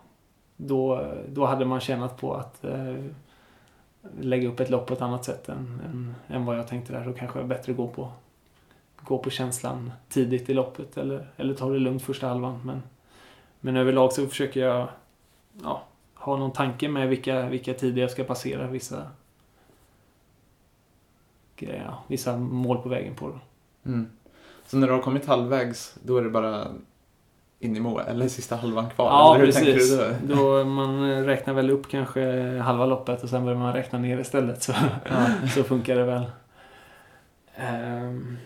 då, då hade man tjänat på att eh, lägga upp ett lopp på ett annat sätt än, än, än vad jag tänkte där. Då kanske det var bättre att gå på gå på känslan tidigt i loppet eller, eller ta det lugnt första halvan. Men, men överlag så försöker jag ja, ha någon tanke med vilka, vilka tider jag ska passera vissa grejer, vissa mål på vägen på. Mm. Så när du har kommit halvvägs, då är det bara in i mål, eller sista halvan kvar? Ja, eller hur precis. Tänker du då? då? Man räknar väl upp kanske halva loppet och sen börjar man räkna ner istället. Så, ja. så funkar det väl. Um,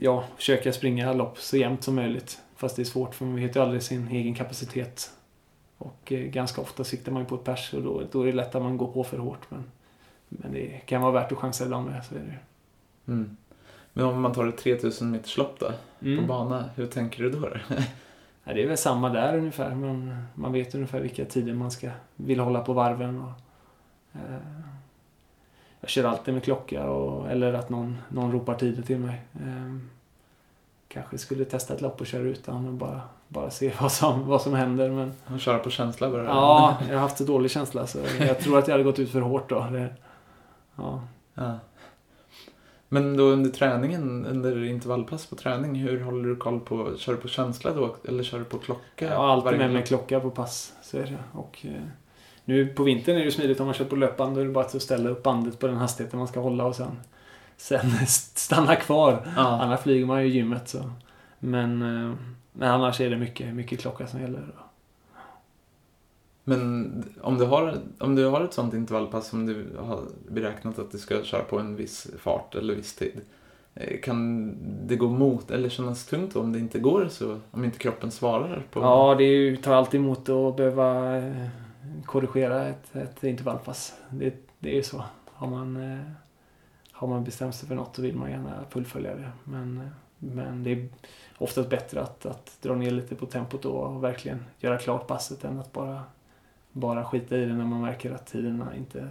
ja, försöka springa lopp så jämnt som möjligt. Fast det är svårt för man vet ju aldrig sin egen kapacitet. Och eh, ganska ofta siktar man ju på ett pers och då, då är det lätt att man går på för hårt. Men, men det kan vara värt att chansa ibland med, så är det mm. Men om man tar ett 3000 meters lopp då, mm. på bana, hur tänker du då? ja, det är väl samma där ungefär. Man, man vet ungefär vilka tider man ska vill hålla på varven. Och, eh, jag kör alltid med klocka och, eller att någon, någon ropar tider till mig. Ehm, kanske skulle testa ett lopp och köra utan och bara, bara se vad som, vad som händer. Men... Och köra på känsla bara? Ja, jag har haft så dålig känsla så jag tror att jag hade gått ut för hårt då. Det, ja. ja. Men då under träningen, under intervallpass på träning, hur håller du koll på, kör du på känsla då eller kör du på klocka? Jag har alltid med mig klocka på pass. Så är det. Och, eh, nu på vintern är det smidigt om man kör på löpband. Då är det bara att ställa upp bandet på den hastigheten man ska hålla och sen, sen stanna kvar. Ja. Annars flyger man ju i gymmet. Så. Men, eh, men annars är det mycket, mycket klocka som gäller. Men om du, har, om du har ett sånt intervallpass som du har beräknat att du ska köra på en viss fart eller viss tid. eh, Kan det gå emot eller kännas tungt om det inte går så? Om inte kroppen svarar på... Ja, det tar alltid emot att behöva eh, korrigera ett, ett intervallpass. Det, det är ju så. Har man, eh, har man bestämt sig för något så vill man gärna fullfölja det. Men, eh, men det är oftast bättre att, att dra ner lite på tempot då och verkligen göra klart passet än att bara, bara skita i det när man märker att tiderna inte,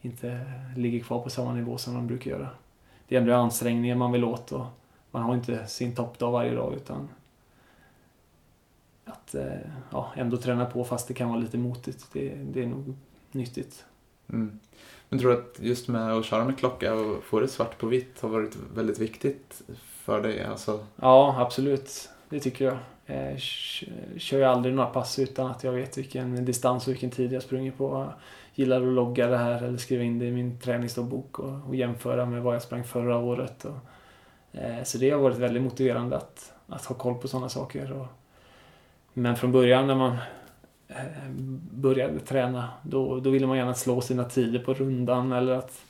inte ligger kvar på samma nivå som de brukar göra. Det är ändå ansträngningen man vill åt och man har inte sin toppdag varje dag utan att eh, ja, ändå träna på fast det kan vara lite motigt. Det, det är nog nyttigt. Mm. Men tror du att just med att köra med klocka och få det svart på vitt har varit väldigt viktigt för dig? Alltså, Ja, absolut. Det tycker jag. Jag kör ju aldrig några pass utan att jag vet vilken distans och vilken tid jag sprungit på. Jag gillar att logga det här eller skriva in det i min träningsdagbok och, och jämföra med vad jag sprang förra året. Och, eh, så det har varit väldigt motiverande att, att ha koll på sådana saker. Och, men från början när man eh, började träna då, då ville man gärna slå sina tider på rundan eller att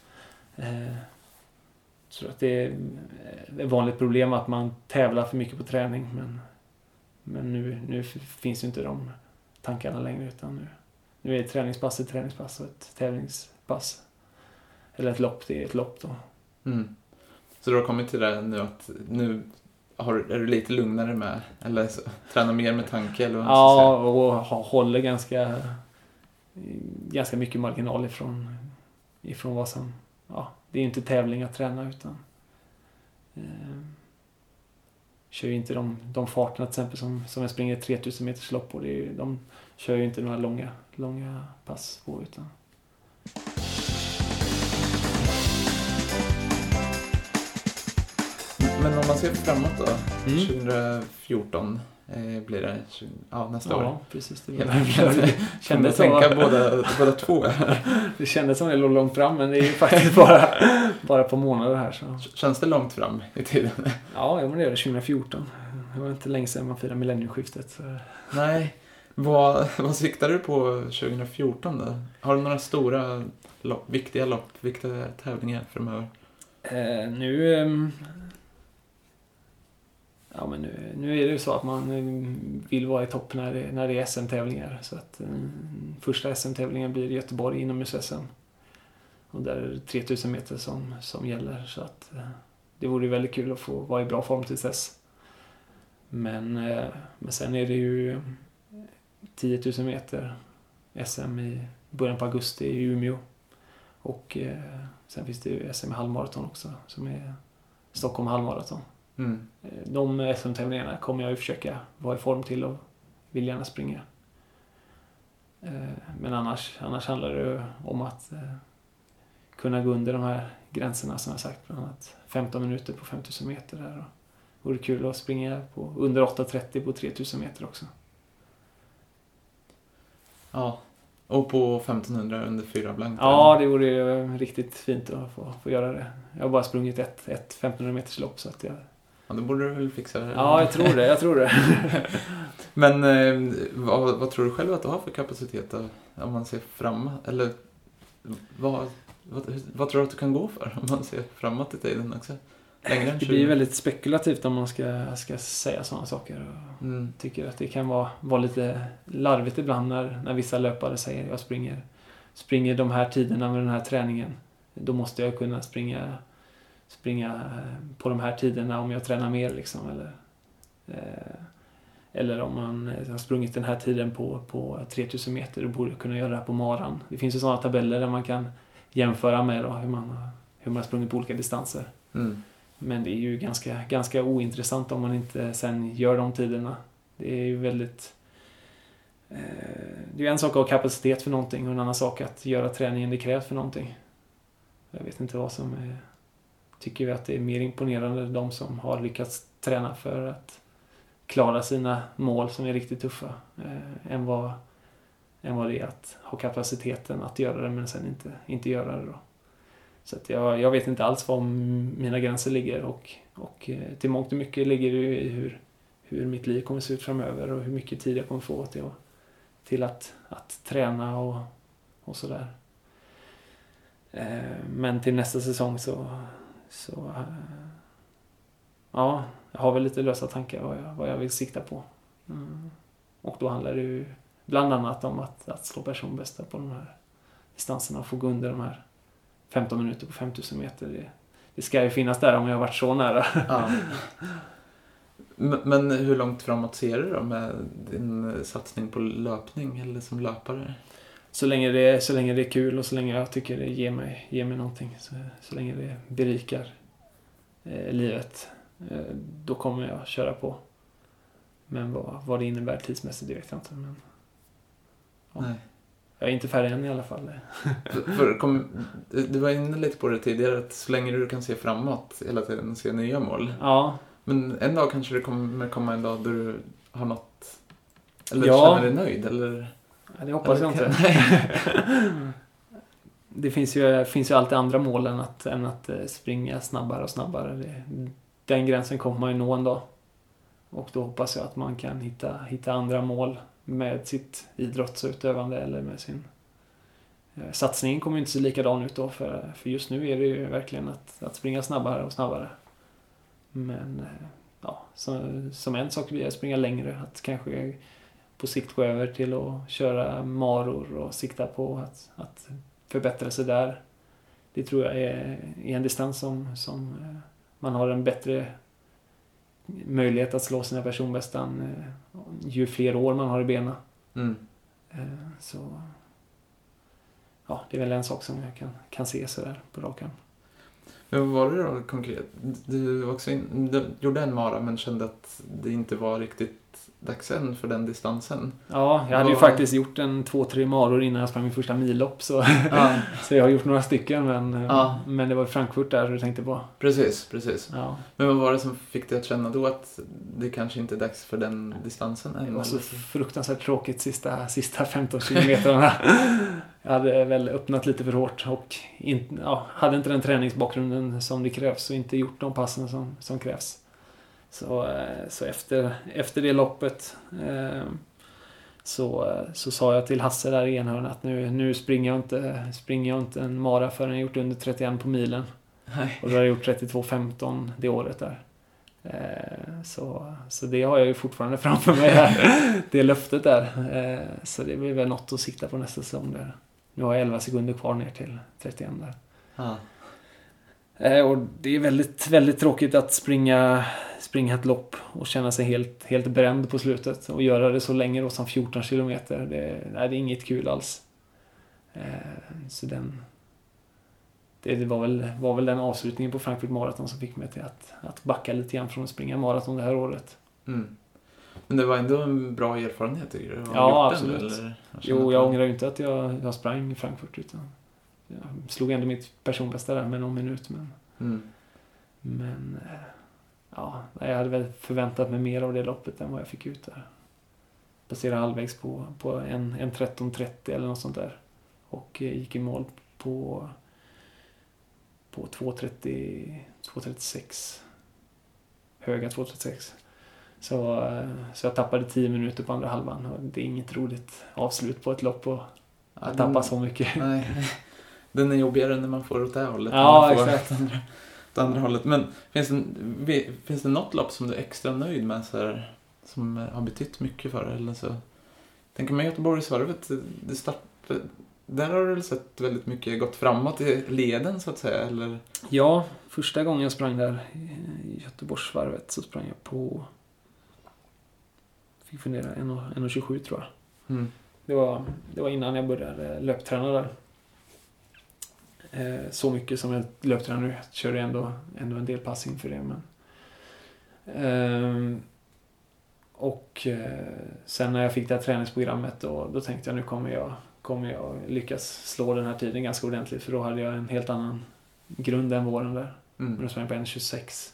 eh, jag tror att det är eh, ett vanligt problem att man tävlar för mycket på träning. Men, men nu, nu finns ju inte de tankarna längre. Utan nu, nu är ett träningspass ett träningspass och ett tävlingspass. Eller ett lopp, det är ett lopp då. mm. Så du har kommit till det nu att nu har, är du lite lugnare med, eller så, tränar mer med tanke eller vad man ska Ja, säga? och håller ganska, ganska mycket marginal ifrån, ifrån vad som... Ja, det är ju inte tävling att träna utan... Eh, kör ju inte de, de farterna till exempel som, som jag springer 3000 meters lopp på. Det är, ju- de kör ju inte några långa, långa pass på utan... Men om man ser framåt då, Mm. 2014 eh, blir det, 20, ja nästa år. Ja, precis. Det, enkelt. det, kändes tänka som, båda, båda två? det kändes som det låg långt fram men det är ju faktiskt bara, bara par månader här. Så. Känns det långt fram i tiden? Ja, men det är det 2014. Det var inte länge sedan man firade millennieskiftet. Så. Nej. Vad, vad siktar du på 2014 då? Har du några stora, lopp, viktiga lopp, viktiga tävlingar framöver? Eh, nu... ehm, ja, men nu, nu är det ju så att man eh, vill vara i topp när det, när det är SM-tävlingar. Så att eh, första SM-tävlingen blir i Göteborg inomhus-SM. Och där är det 3000 meter som, som gäller. Så att eh, det vore ju väldigt kul att få vara i bra form tills dess. Men, eh, men sen är det ju 10 000 meter SM i början på augusti i Umeå. Och eh, sen finns det ju SM i halvmaraton också som är Stockholm halvmaraton. Mm. Eh, De SM-tävlingarna kommer jag ju försöka vara i form till och vill gärna springa. Eh, Men annars, annars handlar det om att eh, kunna gå under de här gränserna som jag sagt. Bland annat 15 minuter på 5000 meter där. Och det vore kul att springa på under 8.30 på 3000 meter också. Ja. Och på 1500 under fyra blankt? Ja, det vore ju riktigt fint att få, få göra det. Jag har bara sprungit ett, ett 1500 meters lopp så att jag... ja, då borde du väl fixa det? Ja, jag tror det. Jag tror det. Men eh, vad, vad tror du själv att du har för kapacitet då? Om man ser framåt? Eller vad, vad, vad tror du att du kan gå för? Om man ser framåt i tiden också? Längre än Det 20? blir väldigt spekulativt om man ska, ska säga sådana saker. Och Mm. tycker att det kan vara, vara lite larvigt ibland när, när vissa löpare säger jag springer, springer de här tiderna med den här träningen. Då måste jag kunna springa, springa eh, på de här tiderna om jag tränar mer. Liksom, eller, eh, eller om man eh, har sprungit den här tiden på, på 3000 meter och borde kunna göra det här på maran. Det finns ju sådana tabeller där man kan jämföra med då, hur, man, hur man har sprungit på olika distanser. Mm. Men det är ju ganska, ganska ointressant om man inte sen gör de tiderna. Det är ju väldigt... Eh, det är ju en sak att ha kapacitet för någonting och en annan sak att göra träningen det krävs för någonting. Jag vet inte vad som är tycker vi att det är mer imponerande de som har lyckats träna för att klara sina mål som är riktigt tuffa. Eh, än, vad, än vad det är att ha kapaciteten att göra det men sen inte, inte göra det. Då. Så att jag, jag vet inte alls var mina gränser ligger och, och eh, till mångt och mycket ligger det i hur, hur mitt liv kommer att se ut framöver och hur mycket tid jag kommer få till, till att, att träna och, och sådär. Eh, men till nästa säsong så, så eh, ja, jag har väl lite lösa tankar vad jag, vad jag vill sikta på. Mm. Och då handlar det ju bland annat om att, att slå personbästa på de här distanserna och få gå under de här 15 minuter på 5000 meter. Det, det ska ju finnas där om jag har varit så nära. Ja. Men hur långt framåt ser du då med din satsning på löpning eller som löpare? Så länge det, så länge det är kul och så länge jag tycker det ger mig, ger mig någonting. Så, så länge det berikar eh, livet. Eh, då kommer jag köra på. Men vad, vad det innebär tidsmässigt, det vet jag inte. Men, ja. Nej. Jag är inte färdig än i alla fall. för, för, kom, du var inne lite på det tidigare, att så länge du kan se framåt hela tiden och se nya mål. Ja. Men en dag kanske det kommer komma en dag då du har nått, eller ja. känner dig nöjd, eller? Ja, det hoppas jag inte. det finns ju, finns ju alltid andra mål än att, än att eh, springa snabbare och snabbare. Det, den gränsen kommer man ju nå en dag. Och då hoppas jag att man kan hitta, hitta andra mål med sitt idrottsutövande eller med sin eh, Satsningen kommer inte se likadan ut då för, för just nu är det ju verkligen att, att springa snabbare och snabbare. Men eh, ja, så, som en sak blir att springa längre. Att kanske på sikt gå över till att köra maror och sikta på att, att förbättra sig där. Det tror jag är, är en distans som, som eh, man har en bättre möjlighet att slå sina personbästan eh, ju fler år man har i benen. Mm. Eh, så ja, det är väl en sak som jag kan, kan se sådär på rakan. Men vad var det då konkret? Du, också in, du gjorde en mara men kände att det inte var riktigt dags än för den distansen. Ja, jag hade ju faktiskt gjort en två, tre maror innan jag sprang min första millopp. Så, ja. så jag har gjort några stycken men, ja. men det var Frankfurt där du tänkte på. Precis, precis. Ja. Men vad var det som fick dig att känna då att det kanske inte är dags för den distansen? Det var så fruktansvärt tråkigt sista, sista 15 kilometrarna. jag hade väl öppnat lite för hårt och in, hade inte den träningsbakgrunden som det krävs och inte gjort de passen som, som krävs. Så, eh, så efter, efter det loppet eh, så, så sa jag till Hasse där i enhörnan att nu, nu springer, jag inte, springer jag inte en mara förrän jag gjort under 31 på milen. Nej. Och då har jag gjort 32.15 det året där. Eh, så, så det har jag ju fortfarande framför mig här. Det löftet där. Så det blir väl något att sikta på nästa säsong där. Nu har jag 11 sekunder kvar ner till 31 där. Ah. Och det är väldigt, väldigt tråkigt att springa springa ett lopp och känna sig helt, helt bränd på slutet. Och göra det så länge då som 14 kilometer. Det, nej, det är inget kul alls. Eh, så den... Det var väl, var väl den avslutningen på Frankfurt Marathon som fick mig till att, att backa lite grann från att springa maraton det här året. Mm. Men det var ändå en bra erfarenhet tycker du? Ja, absolut. Den, eller? Jo, jag ångrar ju inte att jag, jag sprang i Frankfurt. Utan jag slog ändå mitt personbästa där med någon minut. Men, mm. men eh, ja, jag hade väl förväntat mig mer av det loppet än vad jag fick ut där. Passerade halvvägs på, på en, en 13.30 eller något sånt där. Och eh, gick i mål på, på 2.36. Höga 2.36. Så, eh, så jag tappade 10 minuter på andra halvan. Och det är inget roligt avslut på ett lopp och ja, tappa så mycket. Nej. Den är jobbigare när man får åt det hållet. Ja, exakt åt andra hållet. Men finns det, finns det något lopp som du är extra nöjd med så här, som har betytt mycket för dig? Eller så? Tänker mig Göteborgsvarvet, det start, där har du sett väldigt mycket gått framåt i leden så att säga? Eller? Ja, första gången jag sprang där i Göteborgsvarvet så sprang jag på fick fundera, 1.27 tror jag. Mm. Det, var, det var innan jag började löpträna där. Eh, så mycket som jag löptränar nu. Jag kör ändå, ändå en del pass inför det. Men, eh, och eh, sen när jag fick det här träningsprogrammet då, då tänkte jag nu kommer jag, kommer jag lyckas slå den här tiden ganska ordentligt för då hade jag en helt annan grund än våren där. Men Mm. då sprang jag på 1.26.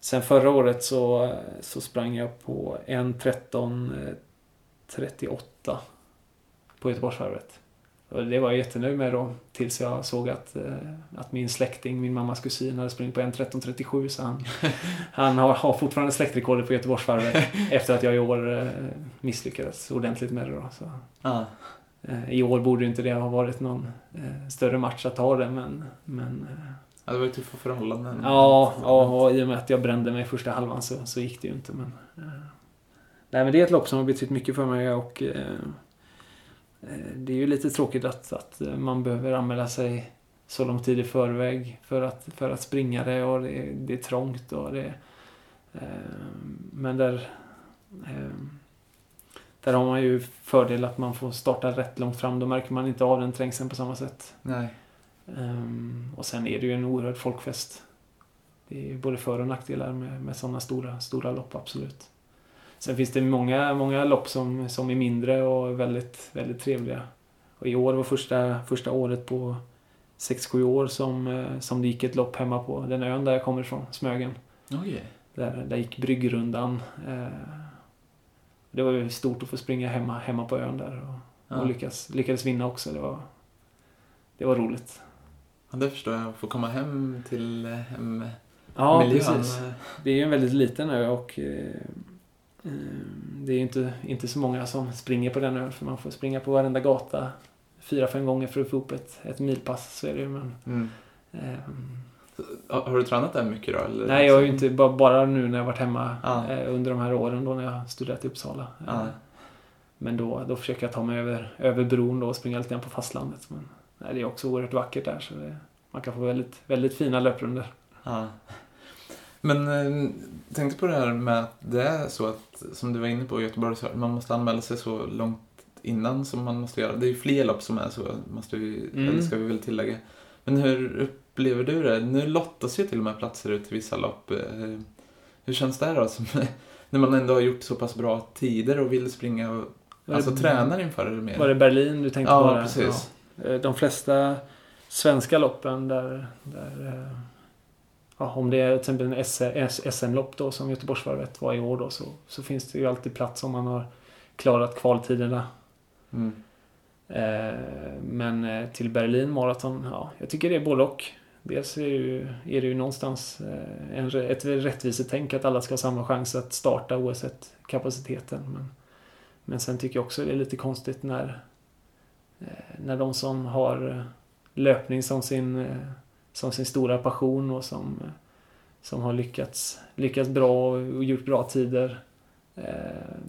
Sen förra året så, så sprang jag på 1.13.38 på Göteborgsvarvet. Och det var jag jättenöjd med då. Tills jag såg att, eh, att min släkting, min mammas kusin, hade sprungit på 1.13.37 så han, han har, har fortfarande släktrekordet på Göteborgsvarvet efter att jag i år eh, misslyckades ordentligt med det. Då. Så, Ja. eh, I år borde inte det ha varit någon större match att ta det men, men ja, det var ju tuffa förhållanden. Ja, ja, och i och med att jag brände mig första halvan så, så gick det ju inte. Men, nej, men det är ett lopp som har betytt mycket för mig och det är ju lite tråkigt att, att eh, man behöver anmäla sig så lång tid i förväg för att, för att springa det och det, det är trångt och det... Eh, men där... Eh, där har man ju fördel att man får starta rätt långt fram. Då märker man inte av den trängseln på samma sätt. Nej. Ehm, och sen är det ju en oerhörd folkfest. Det är både för och nackdelar med, med sådana stora, stora lopp, absolut. Sen finns det många, många lopp som, som är mindre och väldigt, väldigt trevliga. Och i år var första, första året på 6-7 år som, eh, som det gick ett lopp hemma på den ön där jag kommer ifrån, Smögen. Oj. Där, där gick Bryggrundan. Eh, det var ju stort att få springa hemma, hemma på ön där och, Ja. och lyckas, lyckades vinna också. Det var, det var roligt. Ja, det förstår jag. Få komma hem till eh, hem, Ja, miljön. precis. Det är ju en väldigt liten ö och det är ju inte, inte så många som springer på den ön för man får springa på varenda gata fyra, fem gånger för att få upp ett, ett milpass. Så är det ju. Men, Mm. eh, Har du tränat där mycket då? Eller? nej, jag har ju inte bara, bara nu när jag varit hemma Ja. eh, under de här åren då när jag studerat i Uppsala. Eh, Ja. Men då, då försöker jag ta mig över, över bron då och springa lite grann på fastlandet. Men nej, det är också oerhört vackert där så det, man kan få väldigt, väldigt fina löprundor. Ja. Men eh, tänkte på det här med att det är så att, som du var inne på i Göteborg, så man måste anmäla sig så långt innan som man måste göra. Det är ju fler lopp som är så, måste vi, Mm. eller ska vi väl tillägga. Men hur upplever du det? Nu lottas ju till och med platser ut till vissa lopp. Eh, Hur känns det då? Som, när man ändå har gjort så pass bra tider och vill springa och Var alltså det- tränar inför det mer? Var det Berlin du tänkte Ja, på? precis. Ja. Eh, De flesta svenska loppen där, där eh, ja, om det är till exempel en SM-lopp då som Göteborgsvarvet var i år då så, så finns det ju alltid plats om man har klarat kvaltiderna. Mm. Eh, Men eh, till Berlin Marathon, ja, jag tycker det är både och. Dels är det ju, är det ju någonstans eh, en, ett rättvisetänk att alla ska ha samma chans att starta oavsett kapaciteten. Men, men sen tycker jag också det är lite konstigt när, eh, när de som har löpning som sin, som sin stora passion och som, eh, som har lyckats, lyckats bra och gjort bra tider. Eh,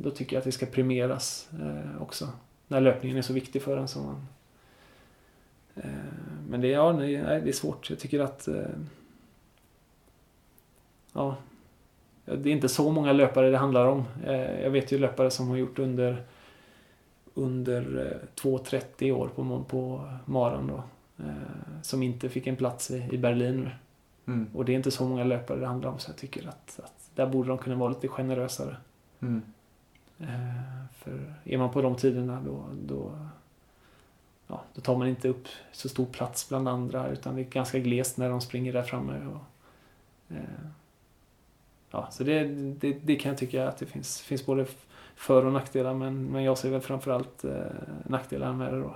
då tycker jag att det ska premieras eh, också när löpningen är så viktig för en som man. Men det, ja, nej, det är svårt. Jag tycker att ja, det är inte så många löpare det handlar om. Jag vet ju löpare som har gjort under under 2.30 år på, på maran då eh, Som inte fick en plats i, Berlin. Mm. Och det är inte så många löpare det handlar om så jag tycker att, att där borde de kunna vara lite generösare. Mm. Eh, För är man på de tiderna då, då, ja, då tar man inte upp så stor plats bland andra utan det är ganska glest när de springer där framme. Och, eh, ja, så det, det, det kan jag tycka att det finns, finns både för och nackdelar men, men jag ser väl framförallt eh, nackdelar med det då.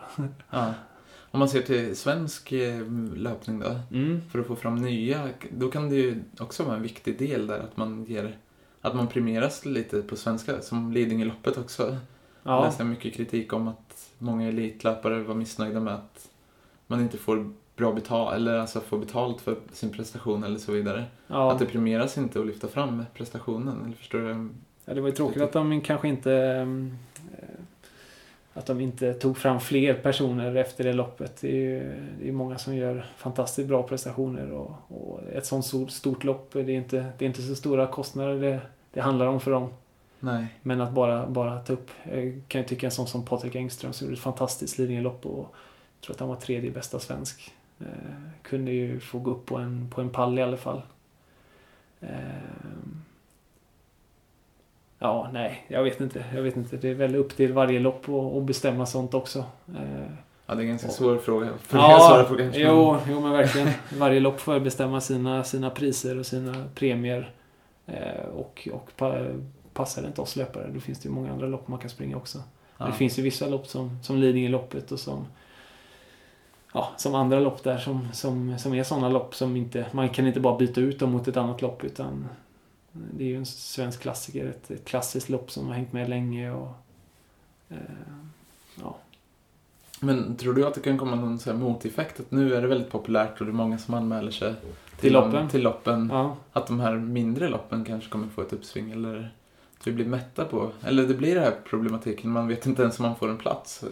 Ja. Om man ser till svensk eh, löpning då, Mm. för att få fram nya, då kan det ju också vara en viktig del där att man ger att man premieras lite på svenska, som Lidingöloppet också. Jag Ja, läste mycket kritik om att många elitlöpare var missnöjda med att man inte får bra betalt, eller alltså får betalt för sin prestation eller så vidare. ja. Att det premieras inte att lyfta fram prestationen, eller förstår du? Ja, det var ju tråkigt att de kanske inte eh, att de inte tog fram fler personer efter det loppet. Det är ju det är många som gör fantastiskt bra prestationer och, och ett sånt stort, lopp, det är, inte, det är inte så stora kostnader det, det handlar om för dem. Nej. Men att bara, bara ta upp, jag kan ju tycka en sån som Patrik Engström som gjorde ett fantastiskt Lidingölopp och jag tror att han var tredje bästa svensk. Eh, kunde ju få gå upp på en, på en pall i alla fall. Eh, ja, nej, jag vet inte. Jag vet inte. Det är väl upp till varje lopp att bestämma sånt också. Eh, Ja, det är en ganska svår fråga. För ja, svara på kanske. Jo, jo, men verkligen. Varje lopp får bestämma sina, sina priser och sina premier. Eh, och och pa, passar det inte oss löpare, då finns det ju många andra lopp man kan springa också. Ja. Det finns ju vissa lopp som, som Lidingöloppet och som ja, som andra lopp där som, som, som är sådana lopp som inte, man kan inte bara byta ut dem mot ett annat lopp utan det är ju en svensk klassiker, ett, ett klassiskt lopp som har hängt med länge och eh, ja. Men tror du att det kan komma någon så här moteffekt? Att nu är det väldigt populärt och det är många som anmäler sig till, till loppen? Till loppen. Ja. Att de här mindre loppen kanske kommer få ett uppsving eller att vi blir mätta på. Eller det blir det här problematiken, man vet inte ens om man får en plats.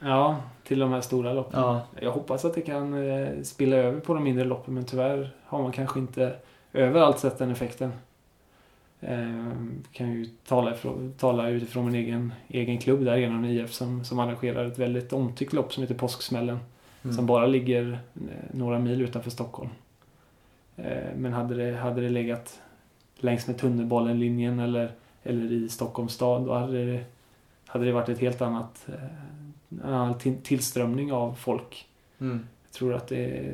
Ja, till de här stora loppen. Ja. Jag hoppas att det kan eh, spilla över på de mindre loppen men tyvärr har man kanske inte överallt sett den effekten. Eh, kan ju tala, ifrån, tala utifrån min egen, egen klubb där, Enon IF, som, som arrangerar ett väldigt omtyckt lopp som heter Påsksmällen. Mm. Som bara ligger eh, några mil utanför Stockholm. Eh, men hade det, hade det legat längs med tunnelbanenlinjen eller, eller i Stockholms stad, då hade det, hade det varit ett helt annat en annan tillströmning av folk. Mm. Jag tror att det,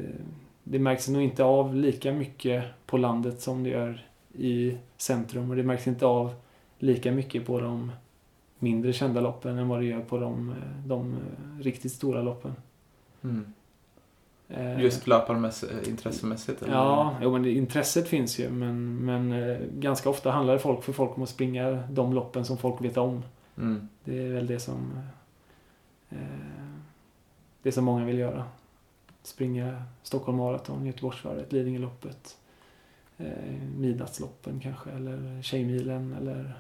det märks nog inte av lika mycket på landet som det gör i centrum och det märks inte av lika mycket på de mindre kända loppen än vad det gör på de, de riktigt stora loppen. Mm. Eh, Just löparintressemässigt? Eller? Ja, jo, men intresset finns ju men, men eh, ganska ofta handlar folk för folk om att springa de loppen som folk vet om. Mm. Det är väl det som eh, det som många vill göra. Springa Stockholm Marathon, Göteborgsvarvet, Lidingöloppet eh, midnattsloppen kanske eller Tjejmilen eller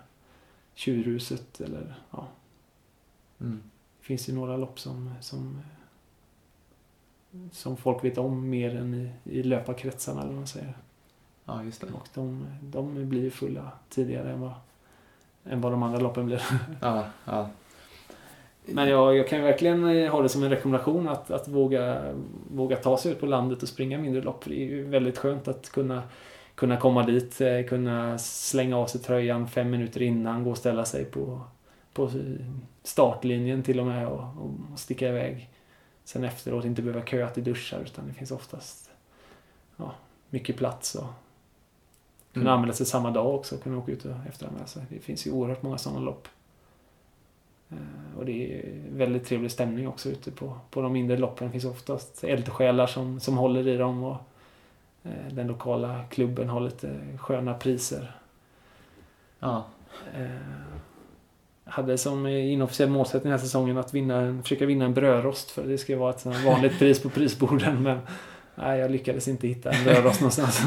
Tjurhuset eller ja. Mm. Det finns ju några lopp som, som som folk vet om mer än i, i löparkretsarna eller vad man säger. Ja, just det. Och de, de blir fulla tidigare än vad, än vad de andra loppen blir. Ja, ja. Men jag, jag kan verkligen eh, ha det som en rekommendation att, att våga, våga ta sig ut på landet och springa mindre lopp. Det är ju väldigt skönt att kunna kunna komma dit, eh, kunna slänga av sig tröjan fem minuter innan, gå och ställa sig på, på startlinjen till och med och, och sticka iväg. Sen efteråt inte behöva köa till duschar utan det finns oftast ja, mycket plats och kunna mm. anmäla sig samma dag också, kunna åka ut och efteranmäla sig. Det finns ju oerhört många sådana lopp. Eh, och det är väldigt trevlig stämning också ute på, på de mindre loppen. Det finns oftast eldsjälar som, som håller i dem och den lokala klubben har lite sköna priser. Ja. Jag eh, hade som inofficiell målsättning den här säsongen att vinna, försöka vinna en brödrost för det ska vara ett vanligt pris på prisborden men nej, jag lyckades inte hitta en brödrost någonstans.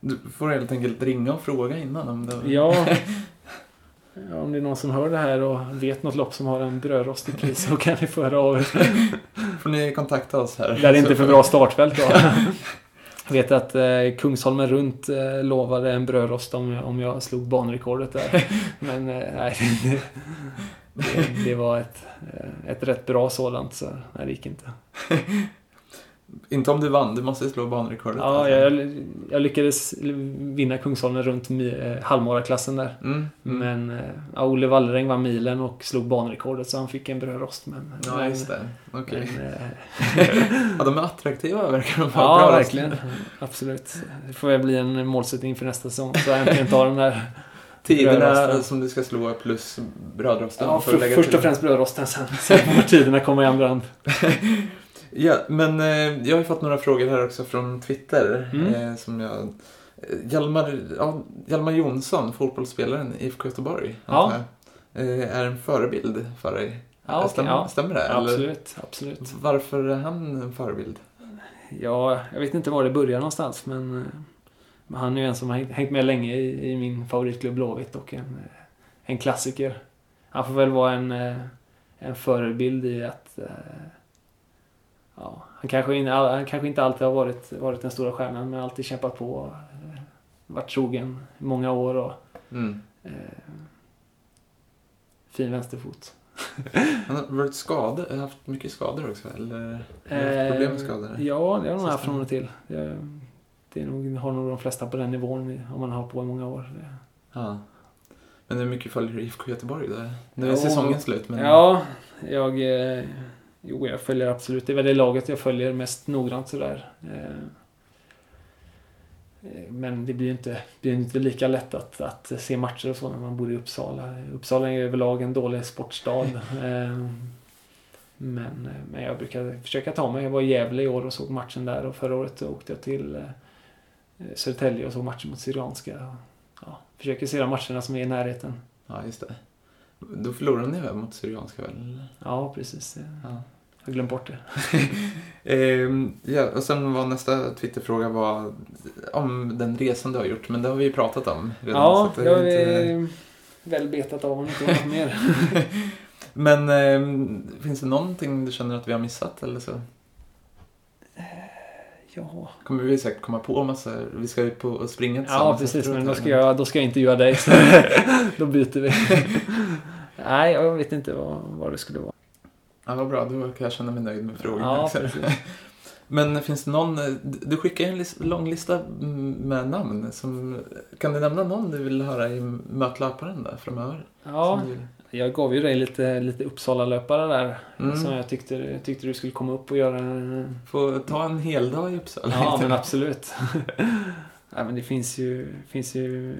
Du får helt enkelt ringa och fråga innan om det... Ja. Om det är någon som hör det här och vet något lopp som har en brödrost i pris så kan ni få höra av er. får ni kontakta oss här. Det är inte för bra startfält då. Jag vet att eh, Kungsholmen runt eh, lovade en brödrost om om jag slog banrekordet där. Men eh, nej, det, det, det, var ett, eh, ett rätt bra sådant så nej, det gick inte. Inte om du vann, du måste slå banrekordet. Ja, alltså. jag, jag, lyckades vinna Kungsholmen runt eh, halvmaraklassen där. Mm, mm. Men eh, ja, Olle Wallräng vann milen och slog banrekordet så han fick en brödrost. Men, ja, men, just det. Okej. Okay. Eh, ja, de är attraktiva verkar de vara. Ja, verkligen. Absolut. Det får väl bli en målsättning för nästa säsong. Så jag äntligen tar den där Tiderna som du ska slå plus brödrosten? Ja, för, först och främst brödrosten. Sen, sen får tiderna komma i andra hand. Ja, men eh, jag har ju fått några frågor här också från Twitter. Mm. Eh, som jag... Eh, Hjalmar, ja, Hjalmar Jonsson, fotbollsspelaren i IFK Göteborg, ja. eh, är en förebild för dig. Ja, stämmer, ja. stämmer det? absolut, absolut. Varför är han en förebild? Ja, jag vet inte var det börjar någonstans, men, eh, men han är ju en som har hängt med länge i, i min favoritklubb Blåvitt och en, eh, en klassiker. Han får väl vara en, en förebild i att ja, han, kanske han kanske inte alltid har varit, varit den stora stjärnan men alltid kämpat på. Eh, varit trogen i många år och mm. eh, fin vänsterfot. han har varit skadad, haft mycket skador också eller? Eh, problem med skador? Ja, det har han haft från och till. Det, det är nog, har nog de flesta på den nivån om man har på i många år. Ja. Men hur mycket följer du IFK Göteborg där? Nu är säsongen slut. Men... Ja, jag... Eh, jo, jag följer absolut. Det är väl det laget jag följer mest noggrant sådär. Eh, eh, men det blir ju inte, blir inte lika lätt att, att se matcher och så när man bor i Uppsala. Uppsala är överlag en dålig sportstad. Eh, men, men jag brukar försöka ta mig. Jag var i Gävle i år och såg matchen där och förra året åkte jag till Södertälje och såg matchen mot Syrianska. Ja, försöker se de matcherna som är i närheten. Ja, just det. Då förlorade ni väl mot Syrianska väl? Ja, precis. Ja. Jag har glömt bort det. ehm, ja, och sen var nästa Twitterfråga var om den resan du har gjort, men det har vi ju pratat om redan. Ja, det har vi väl betat av om inte något mer. men eh, finns det någonting du känner att vi har missat eller så? Ja. Kommer vi säkert komma på massa, vi ska ut på springa tillsammans. Ja, precis, men då ska, jag, då ska jag intervjua dig. då byter vi. Nej, jag vet inte vad, vad det skulle vara. Ja, vad bra, då kan jag känna mig nöjd med frågorna. Ja. Men finns det någon, du skickar en lång lista med namn. Som, kan du nämna någon du vill höra i Mötlöparen där framöver? Ja, jag gav ju dig lite, lite Uppsala-löpare där. Mm. Som jag tyckte, tyckte du skulle komma upp och göra. Få ta en hel dag i Uppsala. Ja, men absolut. ja, men det finns ju, finns ju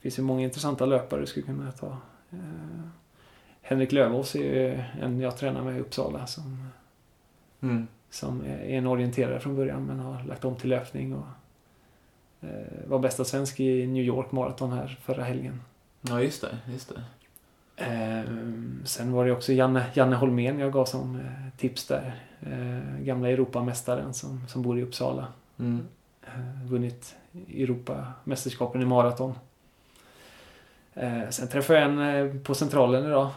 finns ju många intressanta löpare du skulle kunna ta. Uh, Henrik Lövås är ju en jag tränar med i Uppsala som, mm. som är en orienterare från början men har lagt om till löpning och uh, var bästa svensk i New York Marathon här förra helgen. Ja, just det. Just det. Ehm, sen var det också Janne, Janne Holmén jag gav som eh, tips där. Eh, gamla Europamästaren som, som bor i Uppsala. Mm. Eh, vunnit Europamästerskapen i maraton. Sen träffade jag en på Centralen idag.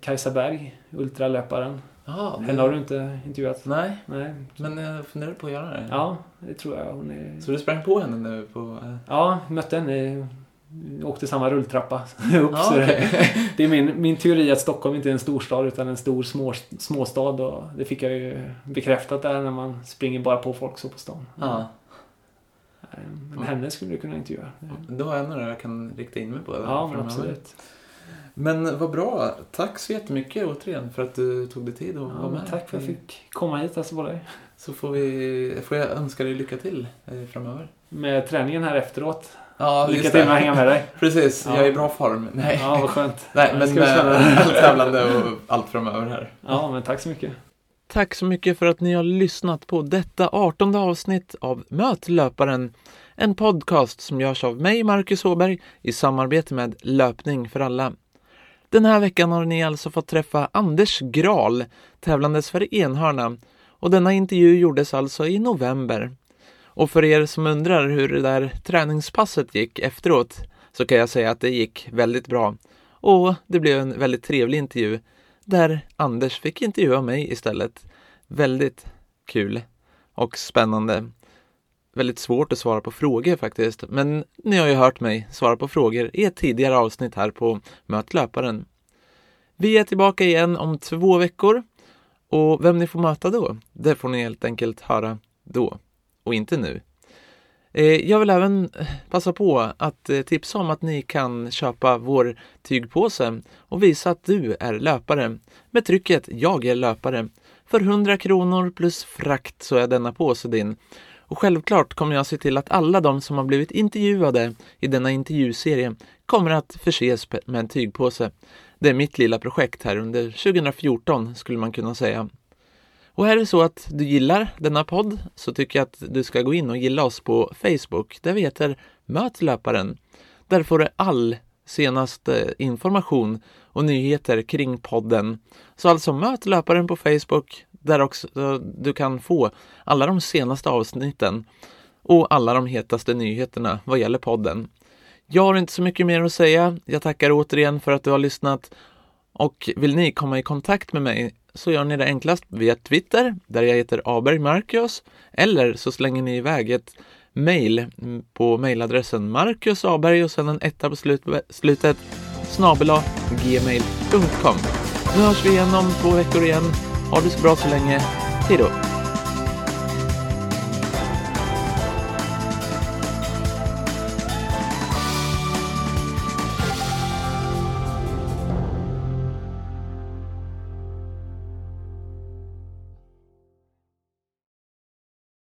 Kajsa Berg, ultralöparen. Aha, det... Henne har du inte intervjuat? Nej, Nej. men jag funderar på att göra det. Ja, det tror jag. Hon är... Så du sprang på henne nu? På... Ja, mötte henne åkte samma rulltrappa upp. Ah, okay. det, är min, min teori att Stockholm inte är en storstad utan en stor små, småstad. Och det fick jag ju bekräftat där när man springer bara på folk så på stan. Ah. Men henne skulle du kunna intervjua. Det var en av jag kan rikta in mig på. Ja, men absolut. Men vad bra. Tack så jättemycket återigen för att du tog dig tid att ja, vara med. Tack för att jag fick komma hit alltså på dig. Så får, vi, får jag önska dig lycka till eh, framöver. Med träningen här efteråt. Ja, Lycka till med att hänga med dig. Precis, ja. jag är i bra form. Nej. Ja, vad skönt. Nej, men med allt tävlande och allt framöver här. Ja, men tack så mycket. Tack så mycket för att ni har lyssnat på detta artonde avsnitt av Möt löparen. En podcast som görs av mig, Marcus Åberg, i samarbete med Löpning för alla. Den här veckan har ni alltså fått träffa Anders Gral, tävlandes för Enhörna. Och denna intervju gjordes alltså i november. Och för er som undrar hur det där träningspasset gick efteråt så kan jag säga att det gick väldigt bra. Och det blev en väldigt trevlig intervju där Anders fick intervjua mig istället. Väldigt kul och spännande. Väldigt svårt att svara på frågor faktiskt, men ni har ju hört mig svara på frågor i ett tidigare avsnitt här på Möt löparen. Vi är tillbaka igen om två veckor och vem ni får möta då, det får ni helt enkelt höra då och inte nu. Eh, jag vill även eh, passa på att eh, tipsa om att ni kan köpa vår tygpåse och visa att du är löpare med trycket Jag är löpare. För 100 kronor plus frakt så är denna påse din. Och självklart kommer jag se till att alla de som har blivit intervjuade i denna intervjuserie kommer att förses med en tygpåse. Det är mitt lilla projekt här under 2014 skulle man kunna säga. Och är det så att du gillar denna podd så tycker jag att du ska gå in och gilla oss på Facebook där vi heter Möt löparen. Där får du all senaste eh, information och nyheter kring podden. Så alltså möt löparen på Facebook där också eh, du kan få alla de senaste avsnitten och alla de hetaste nyheterna vad gäller podden. Jag har inte så mycket mer att säga. Jag tackar återigen för att du har lyssnat och vill ni komma i kontakt med mig så gör ni det enklast via Twitter där jag heter Aberg Marcus eller så slänger ni iväg ett mejl på mejladressen Marcus Aberg och sen en etta på slut, slutet snabela gmail.com. Nu hörs vi igen om två veckor igen. Ha det så bra så länge. Hej då!